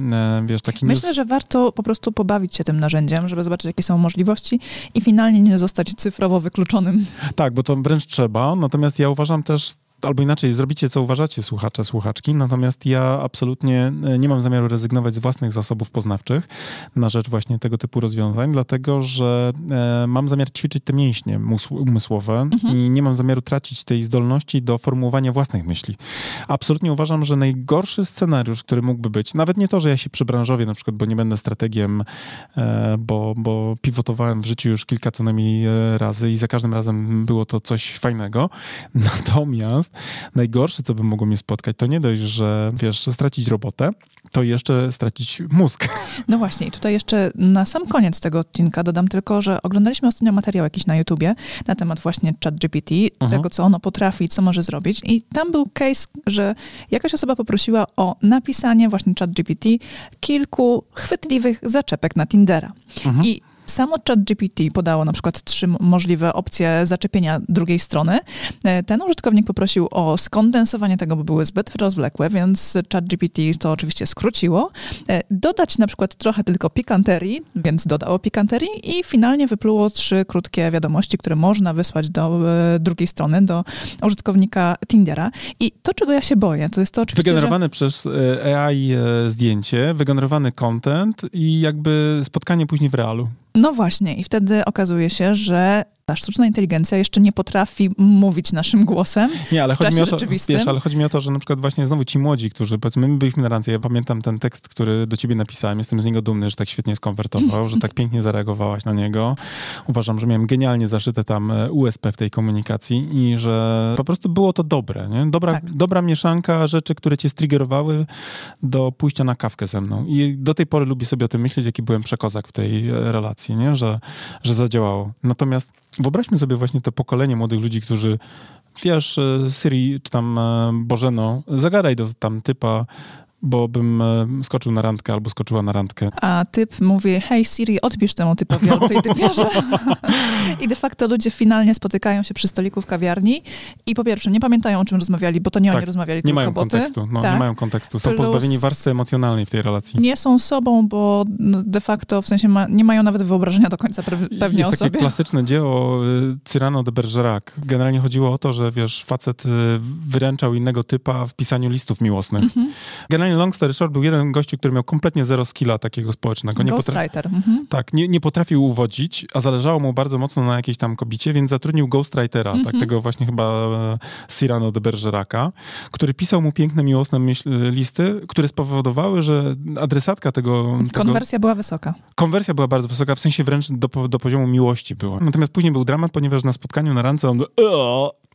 wiesz, taki Myślę, news... że warto po prostu pobawić się tym narzędziem, żeby zobaczyć, jakie są możliwości i finalnie nie zostać cyfrowo wykluczonym. Tak, bo to wręcz trzeba. Natomiast ja uważam też albo inaczej, zrobicie co uważacie, słuchacze, słuchaczki, natomiast ja absolutnie e, nie mam zamiaru rezygnować z własnych zasobów poznawczych na rzecz właśnie tego typu rozwiązań, dlatego że e, mam zamiar ćwiczyć te mięśnie umysłowe mhm. i nie mam zamiaru tracić tej zdolności do formułowania własnych myśli. Absolutnie uważam, że najgorszy scenariusz, który mógłby być, nawet nie to, że ja się przybranżowię na przykład, bo nie będę strategiem, e, bo, bo pivotowałem w życiu już kilka co najmniej razy i za każdym razem było to coś fajnego, *laughs* natomiast najgorsze, co by mogło mnie spotkać, to nie dość, że wiesz, stracić robotę, to jeszcze stracić mózg. *laughs* No właśnie, i tutaj jeszcze na sam koniec tego odcinka dodam tylko, że oglądaliśmy ostatnio materiał jakiś na YouTubie na temat właśnie ChatGPT, uh-huh. tego, co ono potrafi, co może zrobić. I tam był case, że jakaś osoba poprosiła o napisanie właśnie ChatGPT kilku chwytliwych zaczepek na Tindera. Uh-huh. I Samo ChatGPT podało na przykład trzy możliwe opcje zaczepienia drugiej strony. E, ten użytkownik poprosił o skondensowanie tego, bo były zbyt rozwlekłe, więc ChatGPT to oczywiście skróciło. E, dodać na przykład trochę tylko pikanterii, więc dodało pikanterii i finalnie wypluło trzy krótkie wiadomości, które można wysłać do e, drugiej strony, do użytkownika Tindera. I to, czego ja się boję, to jest to oczywiście, Wygenerowane że... przez AI zdjęcie, wygenerowany content i jakby spotkanie później w realu. No właśnie, i wtedy okazuje się, że ta sztuczna inteligencja jeszcze nie potrafi mówić naszym głosem. Nie, ale chodzi mi o to, wiesz, ale chodzi mi o to, że na przykład właśnie znowu ci młodzi, którzy powiedzmy, my byliśmy na randce, ja pamiętam ten tekst, który do ciebie napisałem, jestem z niego dumny, że tak świetnie skonwertował, że tak pięknie zareagowałaś na niego. Uważam, że miałem genialnie zaszyte tam e, USP w tej komunikacji i że po prostu było to dobre, nie? Dobra, tak. dobra mieszanka rzeczy, które cię striggerowały do pójścia na kawkę ze mną. I do tej pory lubię sobie o tym myśleć, jaki byłem przekozak w tej e, relacji, nie? Że, że zadziałało. Natomiast Wyobraźmy sobie właśnie to pokolenie młodych ludzi, którzy wiesz, e, Siri czy tam e, Bożeno, zagadaj do tam typa, bo bym e, skoczył na randkę albo skoczyła na randkę. A typ mówi, hej Siri, odpisz temu typowi albo tej typiarze. *laughs* I de facto ludzie finalnie spotykają się przy stoliku w kawiarni i po pierwsze nie pamiętają o czym rozmawiali, bo to nie Tak, oni rozmawiali, Nie mają boty. kontekstu. No, Tak. Nie mają kontekstu. Są Plus- pozbawieni warstwy emocjonalnej w tej relacji. Nie są sobą, bo no, de facto w sensie ma, nie mają nawet wyobrażenia do końca pe- pewnie Jest o takie sobie. klasyczne dzieło y, Cyrano de Bergerac. Generalnie chodziło o to, że wiesz, facet y, wyręczał innego typa w pisaniu listów miłosnych. Mhm. Generalnie long story short, był jeden gościu, który miał kompletnie zero skilla takiego społecznego. Nie, Ghostwriter. Mhm. tak, nie, nie potrafił uwodzić, a zależało mu bardzo mocno na jakiejś tam kobicie, więc zatrudnił ghostwritera, tak, Mhm. tego właśnie chyba e, Cyrano de Bergeraca, który pisał mu piękne, miłosne myśl, listy, które spowodowały, że adresatka tego... tego Konwersja była wysoka. konwersja była bardzo wysoka, w sensie wręcz do, do poziomu miłości była. Natomiast później był dramat, ponieważ na spotkaniu na randce on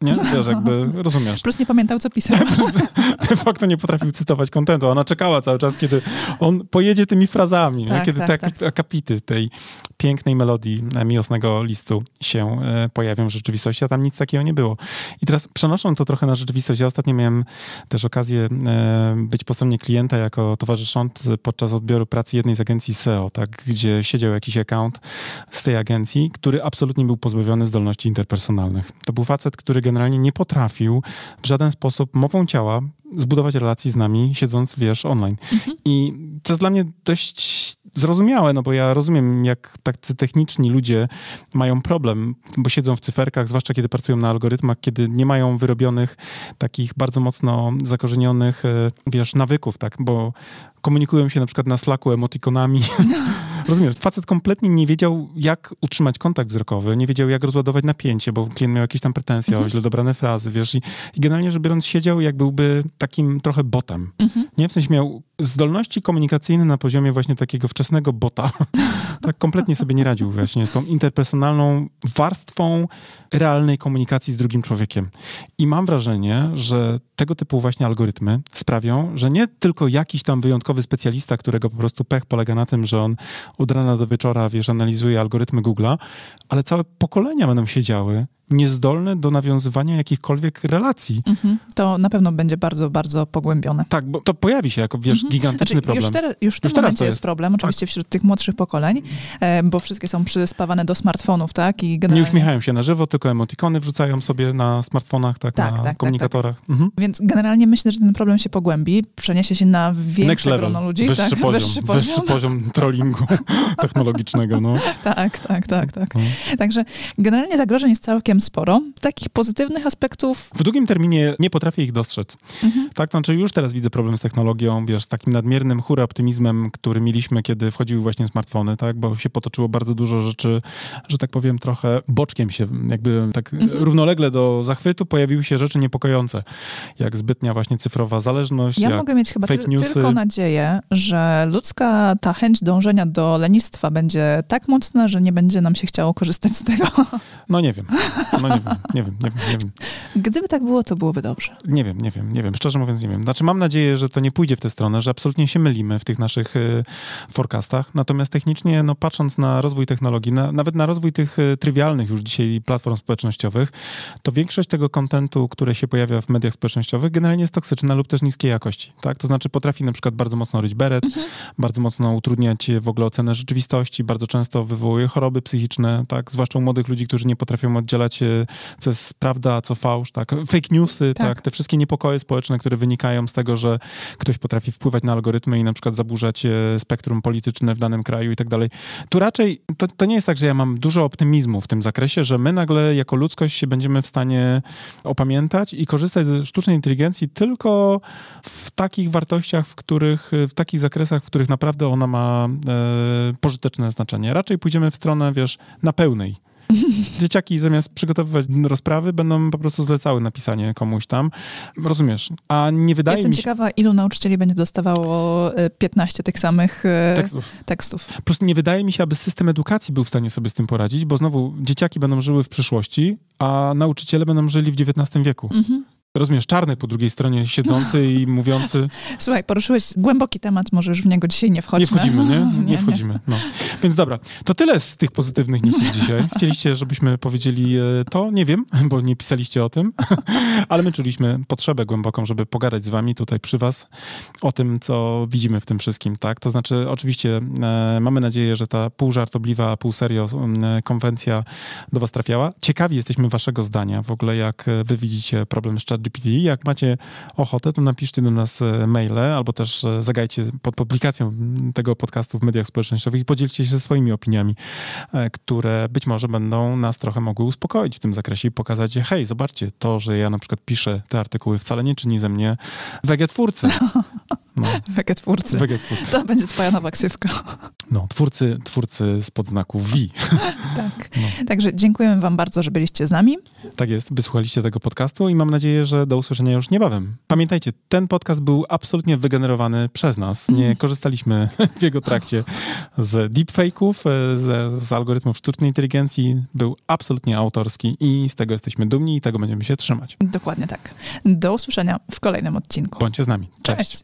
nie? Wiesz, jakby, rozumiesz. Plus nie pamiętał, co pisał. *laughs* De facto nie potrafił cytować kontentu. Ona czekała cały czas, kiedy on pojedzie tymi frazami? Tak, kiedy tak, te tak. akapity tej pięknej melodii e, miłosnego listu się e, pojawią w rzeczywistości, a tam nic takiego nie było. I teraz przenosząc to trochę na rzeczywistość, ja ostatnio miałem też okazję e, być po stronie klienta jako towarzysząc podczas odbioru pracy jednej z agencji SEO, tak, gdzie siedział jakiś account z tej agencji, który absolutnie był pozbawiony zdolności interpersonalnych. To był facet, który generalnie nie potrafił w żaden sposób mową ciała zbudować relacji z nami, siedząc, wiesz, online. I to jest dla mnie dość zrozumiałe, no bo ja rozumiem, jak tacy techniczni ludzie mają problem, bo siedzą w cyferkach, zwłaszcza kiedy pracują na algorytmach, kiedy nie mają wyrobionych takich bardzo mocno zakorzenionych, e, wiesz, nawyków, tak, bo komunikują się na przykład na Slacku emotikonami. Rozumiesz, facet kompletnie nie wiedział, jak utrzymać kontakt wzrokowy, nie wiedział, jak rozładować napięcie, bo klient miał jakieś tam pretensje o źle dobrane frazy, wiesz, i, i generalnie rzecz biorąc siedział, jak byłby takim trochę botem. Nie, w sensie miał zdolności komunikacyjne na poziomie właśnie takiego wczesnego bota. *laughs* tak kompletnie sobie nie radził właśnie z tą interpersonalną warstwą realnej komunikacji z drugim człowiekiem. I mam wrażenie, że tego typu właśnie algorytmy sprawią, że nie tylko jakiś tam wyjątkowy specjalista, którego po prostu pech polega na tym, że on od rana do wieczora, wiesz, analizuje algorytmy Google'a, ale całe pokolenia będą siedziały niezdolne do nawiązywania jakichkolwiek relacji. Mhm. To na pewno będzie bardzo, bardzo pogłębione. Tak, bo to pojawi się jako, wiesz, gigantyczny Znaczy, problem. Już, ter, już w tym Już teraz momencie jest jest. problem, oczywiście wśród tych młodszych pokoleń, e, bo wszystkie są przyspawane do smartfonów, tak? I Nie generalnie... uśmiechają się na żywo, tylko emotikony wrzucają sobie na smartfonach, tak, Tak, na tak, tak, komunikatorach. Mhm. Więc generalnie myślę, że ten problem się pogłębi, przeniesie się na większe level, grono ludzi. wyższy, tak? poziom, wyższy wyższy poziom. poziom trollingu *laughs* technologicznego, no. Tak, tak, tak, tak. Mhm. Także generalnie zagrożeń jest całkiem sporo. Takich pozytywnych aspektów W długim terminie nie potrafię ich dostrzec. Mhm. Tak, znaczy już teraz widzę problem z technologią, wiesz, z takim nadmiernym hura optymizmem, który mieliśmy, kiedy wchodziły właśnie smartfony, tak, bo się potoczyło bardzo dużo rzeczy, że tak powiem, trochę boczkiem się, jakby tak Mhm. równolegle do zachwytu pojawiły się rzeczy niepokojące, jak zbytnia właśnie cyfrowa zależność, Ja mogę mieć chyba ty, newsy. tylko nadzieję, że ludzka ta chęć dążenia do lenistwa będzie tak mocna, że nie będzie nam się chciało korzystać z tego. No nie wiem, *laughs* no nie wiem, nie wiem, nie wiem, nie wiem. Gdyby tak było, to byłoby dobrze. Nie wiem, nie wiem, nie wiem. Szczerze mówiąc, nie wiem. Znaczy, mam nadzieję, że to nie pójdzie w tę stronę, że absolutnie się mylimy w tych naszych y, forecastach. Natomiast technicznie, no, patrząc na rozwój technologii, na, nawet na rozwój tych y, trywialnych już dzisiaj platform społecznościowych, to większość tego kontentu, które się pojawia w mediach społecznościowych, generalnie jest toksyczna lub też niskiej jakości. Tak? To znaczy, potrafi na przykład bardzo mocno ryć beret, bardzo mocno utrudniać w ogóle ocenę rzeczywistości, bardzo często wywołuje choroby psychiczne, tak? zwłaszcza u młodych ludzi, którzy nie potrafią oddzielać, y, co jest prawda, co fałsz. Tak? Fake newsy, Tak. tak. te wszystkie niepokoje społeczne, które wynikają z tego, że ktoś potrafi wpływać na algorytmy i na przykład zaburzać e, spektrum polityczne w danym kraju i tak dalej. Tu raczej to, to nie jest tak, że ja mam dużo optymizmu w tym zakresie, że my nagle jako ludzkość się będziemy w stanie opamiętać i korzystać ze sztucznej inteligencji tylko w takich wartościach, w których, w takich zakresach, w których naprawdę ona ma e, pożyteczne znaczenie. Raczej pójdziemy w stronę, wiesz, na pełnej. Dzieciaki zamiast przygotowywać rozprawy, będą po prostu zlecały napisanie komuś tam. Rozumiesz? A nie wydaje Jestem mi się... ciekawa, ilu nauczycieli będzie dostawało e, 15 tych samych e, Tekstów. tekstów. Po prostu nie wydaje mi się, aby system edukacji był w stanie sobie z tym poradzić, bo znowu dzieciaki będą żyły w przyszłości, a nauczyciele będą żyli w XIX wieku. Mhm. Rozumiesz, czarny po drugiej stronie siedzący i mówiący... *laughs* Słuchaj, poruszyłeś głęboki temat, może już w niego dzisiaj nie wchodźmy. Nie wchodzimy, nie? *laughs* Nie, nie wchodzimy. No. Więc dobra, to tyle z tych pozytywnych newsów *laughs* dzisiaj. Chcieliście, żebyśmy powiedzieli e, to? Nie wiem, bo nie pisaliście o tym, ale my czuliśmy potrzebę głęboką, żeby pogadać z wami tutaj przy was o tym, co widzimy w tym wszystkim, tak? To znaczy, oczywiście e, mamy nadzieję, że ta pół żartobliwa, pół serio e, konwencja do was trafiała. Ciekawi jesteśmy waszego zdania w ogóle, jak wy widzicie problem z Jak macie ochotę, to napiszcie do nas e, maile albo też e, zagajcie pod publikacją tego podcastu w mediach społecznościowych i podzielcie się swoimi opiniami, e, które być może będą nas trochę mogły uspokoić w tym zakresie i pokazać, hej, zobaczcie, to, że ja na przykład piszę te artykuły wcale nie czyni ze mnie wegetwórcę. *laughs* No. Wegetwórcy. Wegetwórcy. To będzie twoja nowa ksywka. No, twórcy, twórcy spod znaku V. *laughs* tak. No. Także dziękujemy wam bardzo, że byliście z nami. Tak jest, wysłuchaliście tego podcastu i mam nadzieję, że do usłyszenia już niebawem. Pamiętajcie, ten podcast był absolutnie wygenerowany przez nas. Nie mm. korzystaliśmy *laughs* w jego trakcie z deepfake'ów, e, z, z algorytmów sztucznej inteligencji. Był absolutnie autorski i z tego jesteśmy dumni i tego będziemy się trzymać. Dokładnie tak. Do usłyszenia w kolejnym odcinku. Bądźcie z nami. Cześć. Cześć.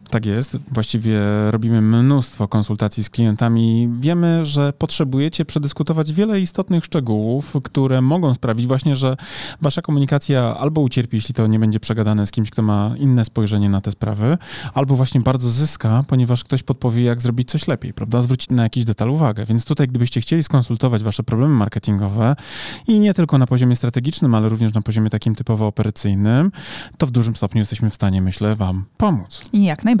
tak jest. Właściwie robimy mnóstwo konsultacji z klientami. Wiemy, że potrzebujecie przedyskutować wiele istotnych szczegółów, które mogą sprawić właśnie, że wasza komunikacja albo ucierpi, jeśli to nie będzie przegadane z kimś, kto ma inne spojrzenie na te sprawy, albo właśnie bardzo zyska, ponieważ ktoś podpowie, jak zrobić coś lepiej, prawda? Zwrócić na jakiś detal uwagę. Więc tutaj, gdybyście chcieli skonsultować wasze problemy marketingowe i nie tylko na poziomie strategicznym, ale również na poziomie takim typowo operacyjnym, to w dużym stopniu jesteśmy w stanie, myślę, wam pomóc. I jak najbardziej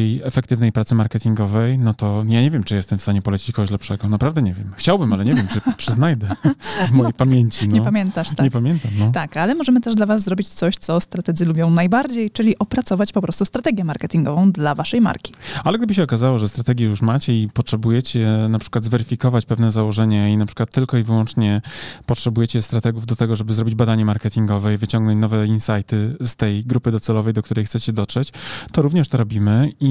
bardziej efektywnej pracy marketingowej, no to ja nie wiem, czy jestem w stanie polecić kogoś lepszego. Naprawdę nie wiem. Chciałbym, ale nie wiem, czy, czy znajdę w *laughs* mojej pamięci. No. Nie pamiętasz, tak? Nie pamiętam, no. Tak, ale możemy też dla was zrobić coś, co strategzy lubią najbardziej, czyli opracować po prostu strategię marketingową dla waszej marki. Ale gdyby się okazało, że strategię już macie i potrzebujecie na przykład zweryfikować pewne założenia i na przykład tylko i wyłącznie potrzebujecie strategów do tego, żeby zrobić badanie marketingowe i wyciągnąć nowe insighty z tej grupy docelowej, do której chcecie dotrzeć, to również to robimy i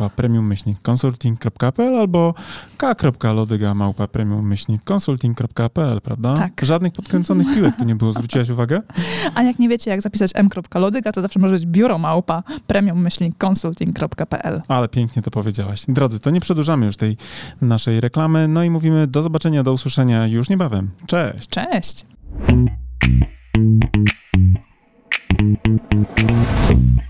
małpa premium-consulting.pl albo k.lodyga małpa premium-consulting.pl, prawda? Tak. Żadnych podkręconych *laughs* piłek tu nie było, zwróciłaś uwagę? A jak nie wiecie, jak zapisać m.lodyga, to zawsze może być biuro małpa premium-consulting.pl. Ale pięknie to powiedziałaś. Drodzy, to nie przedłużamy już tej naszej reklamy, no i mówimy do zobaczenia, do usłyszenia już niebawem. Cześć! Cześć! Thank you.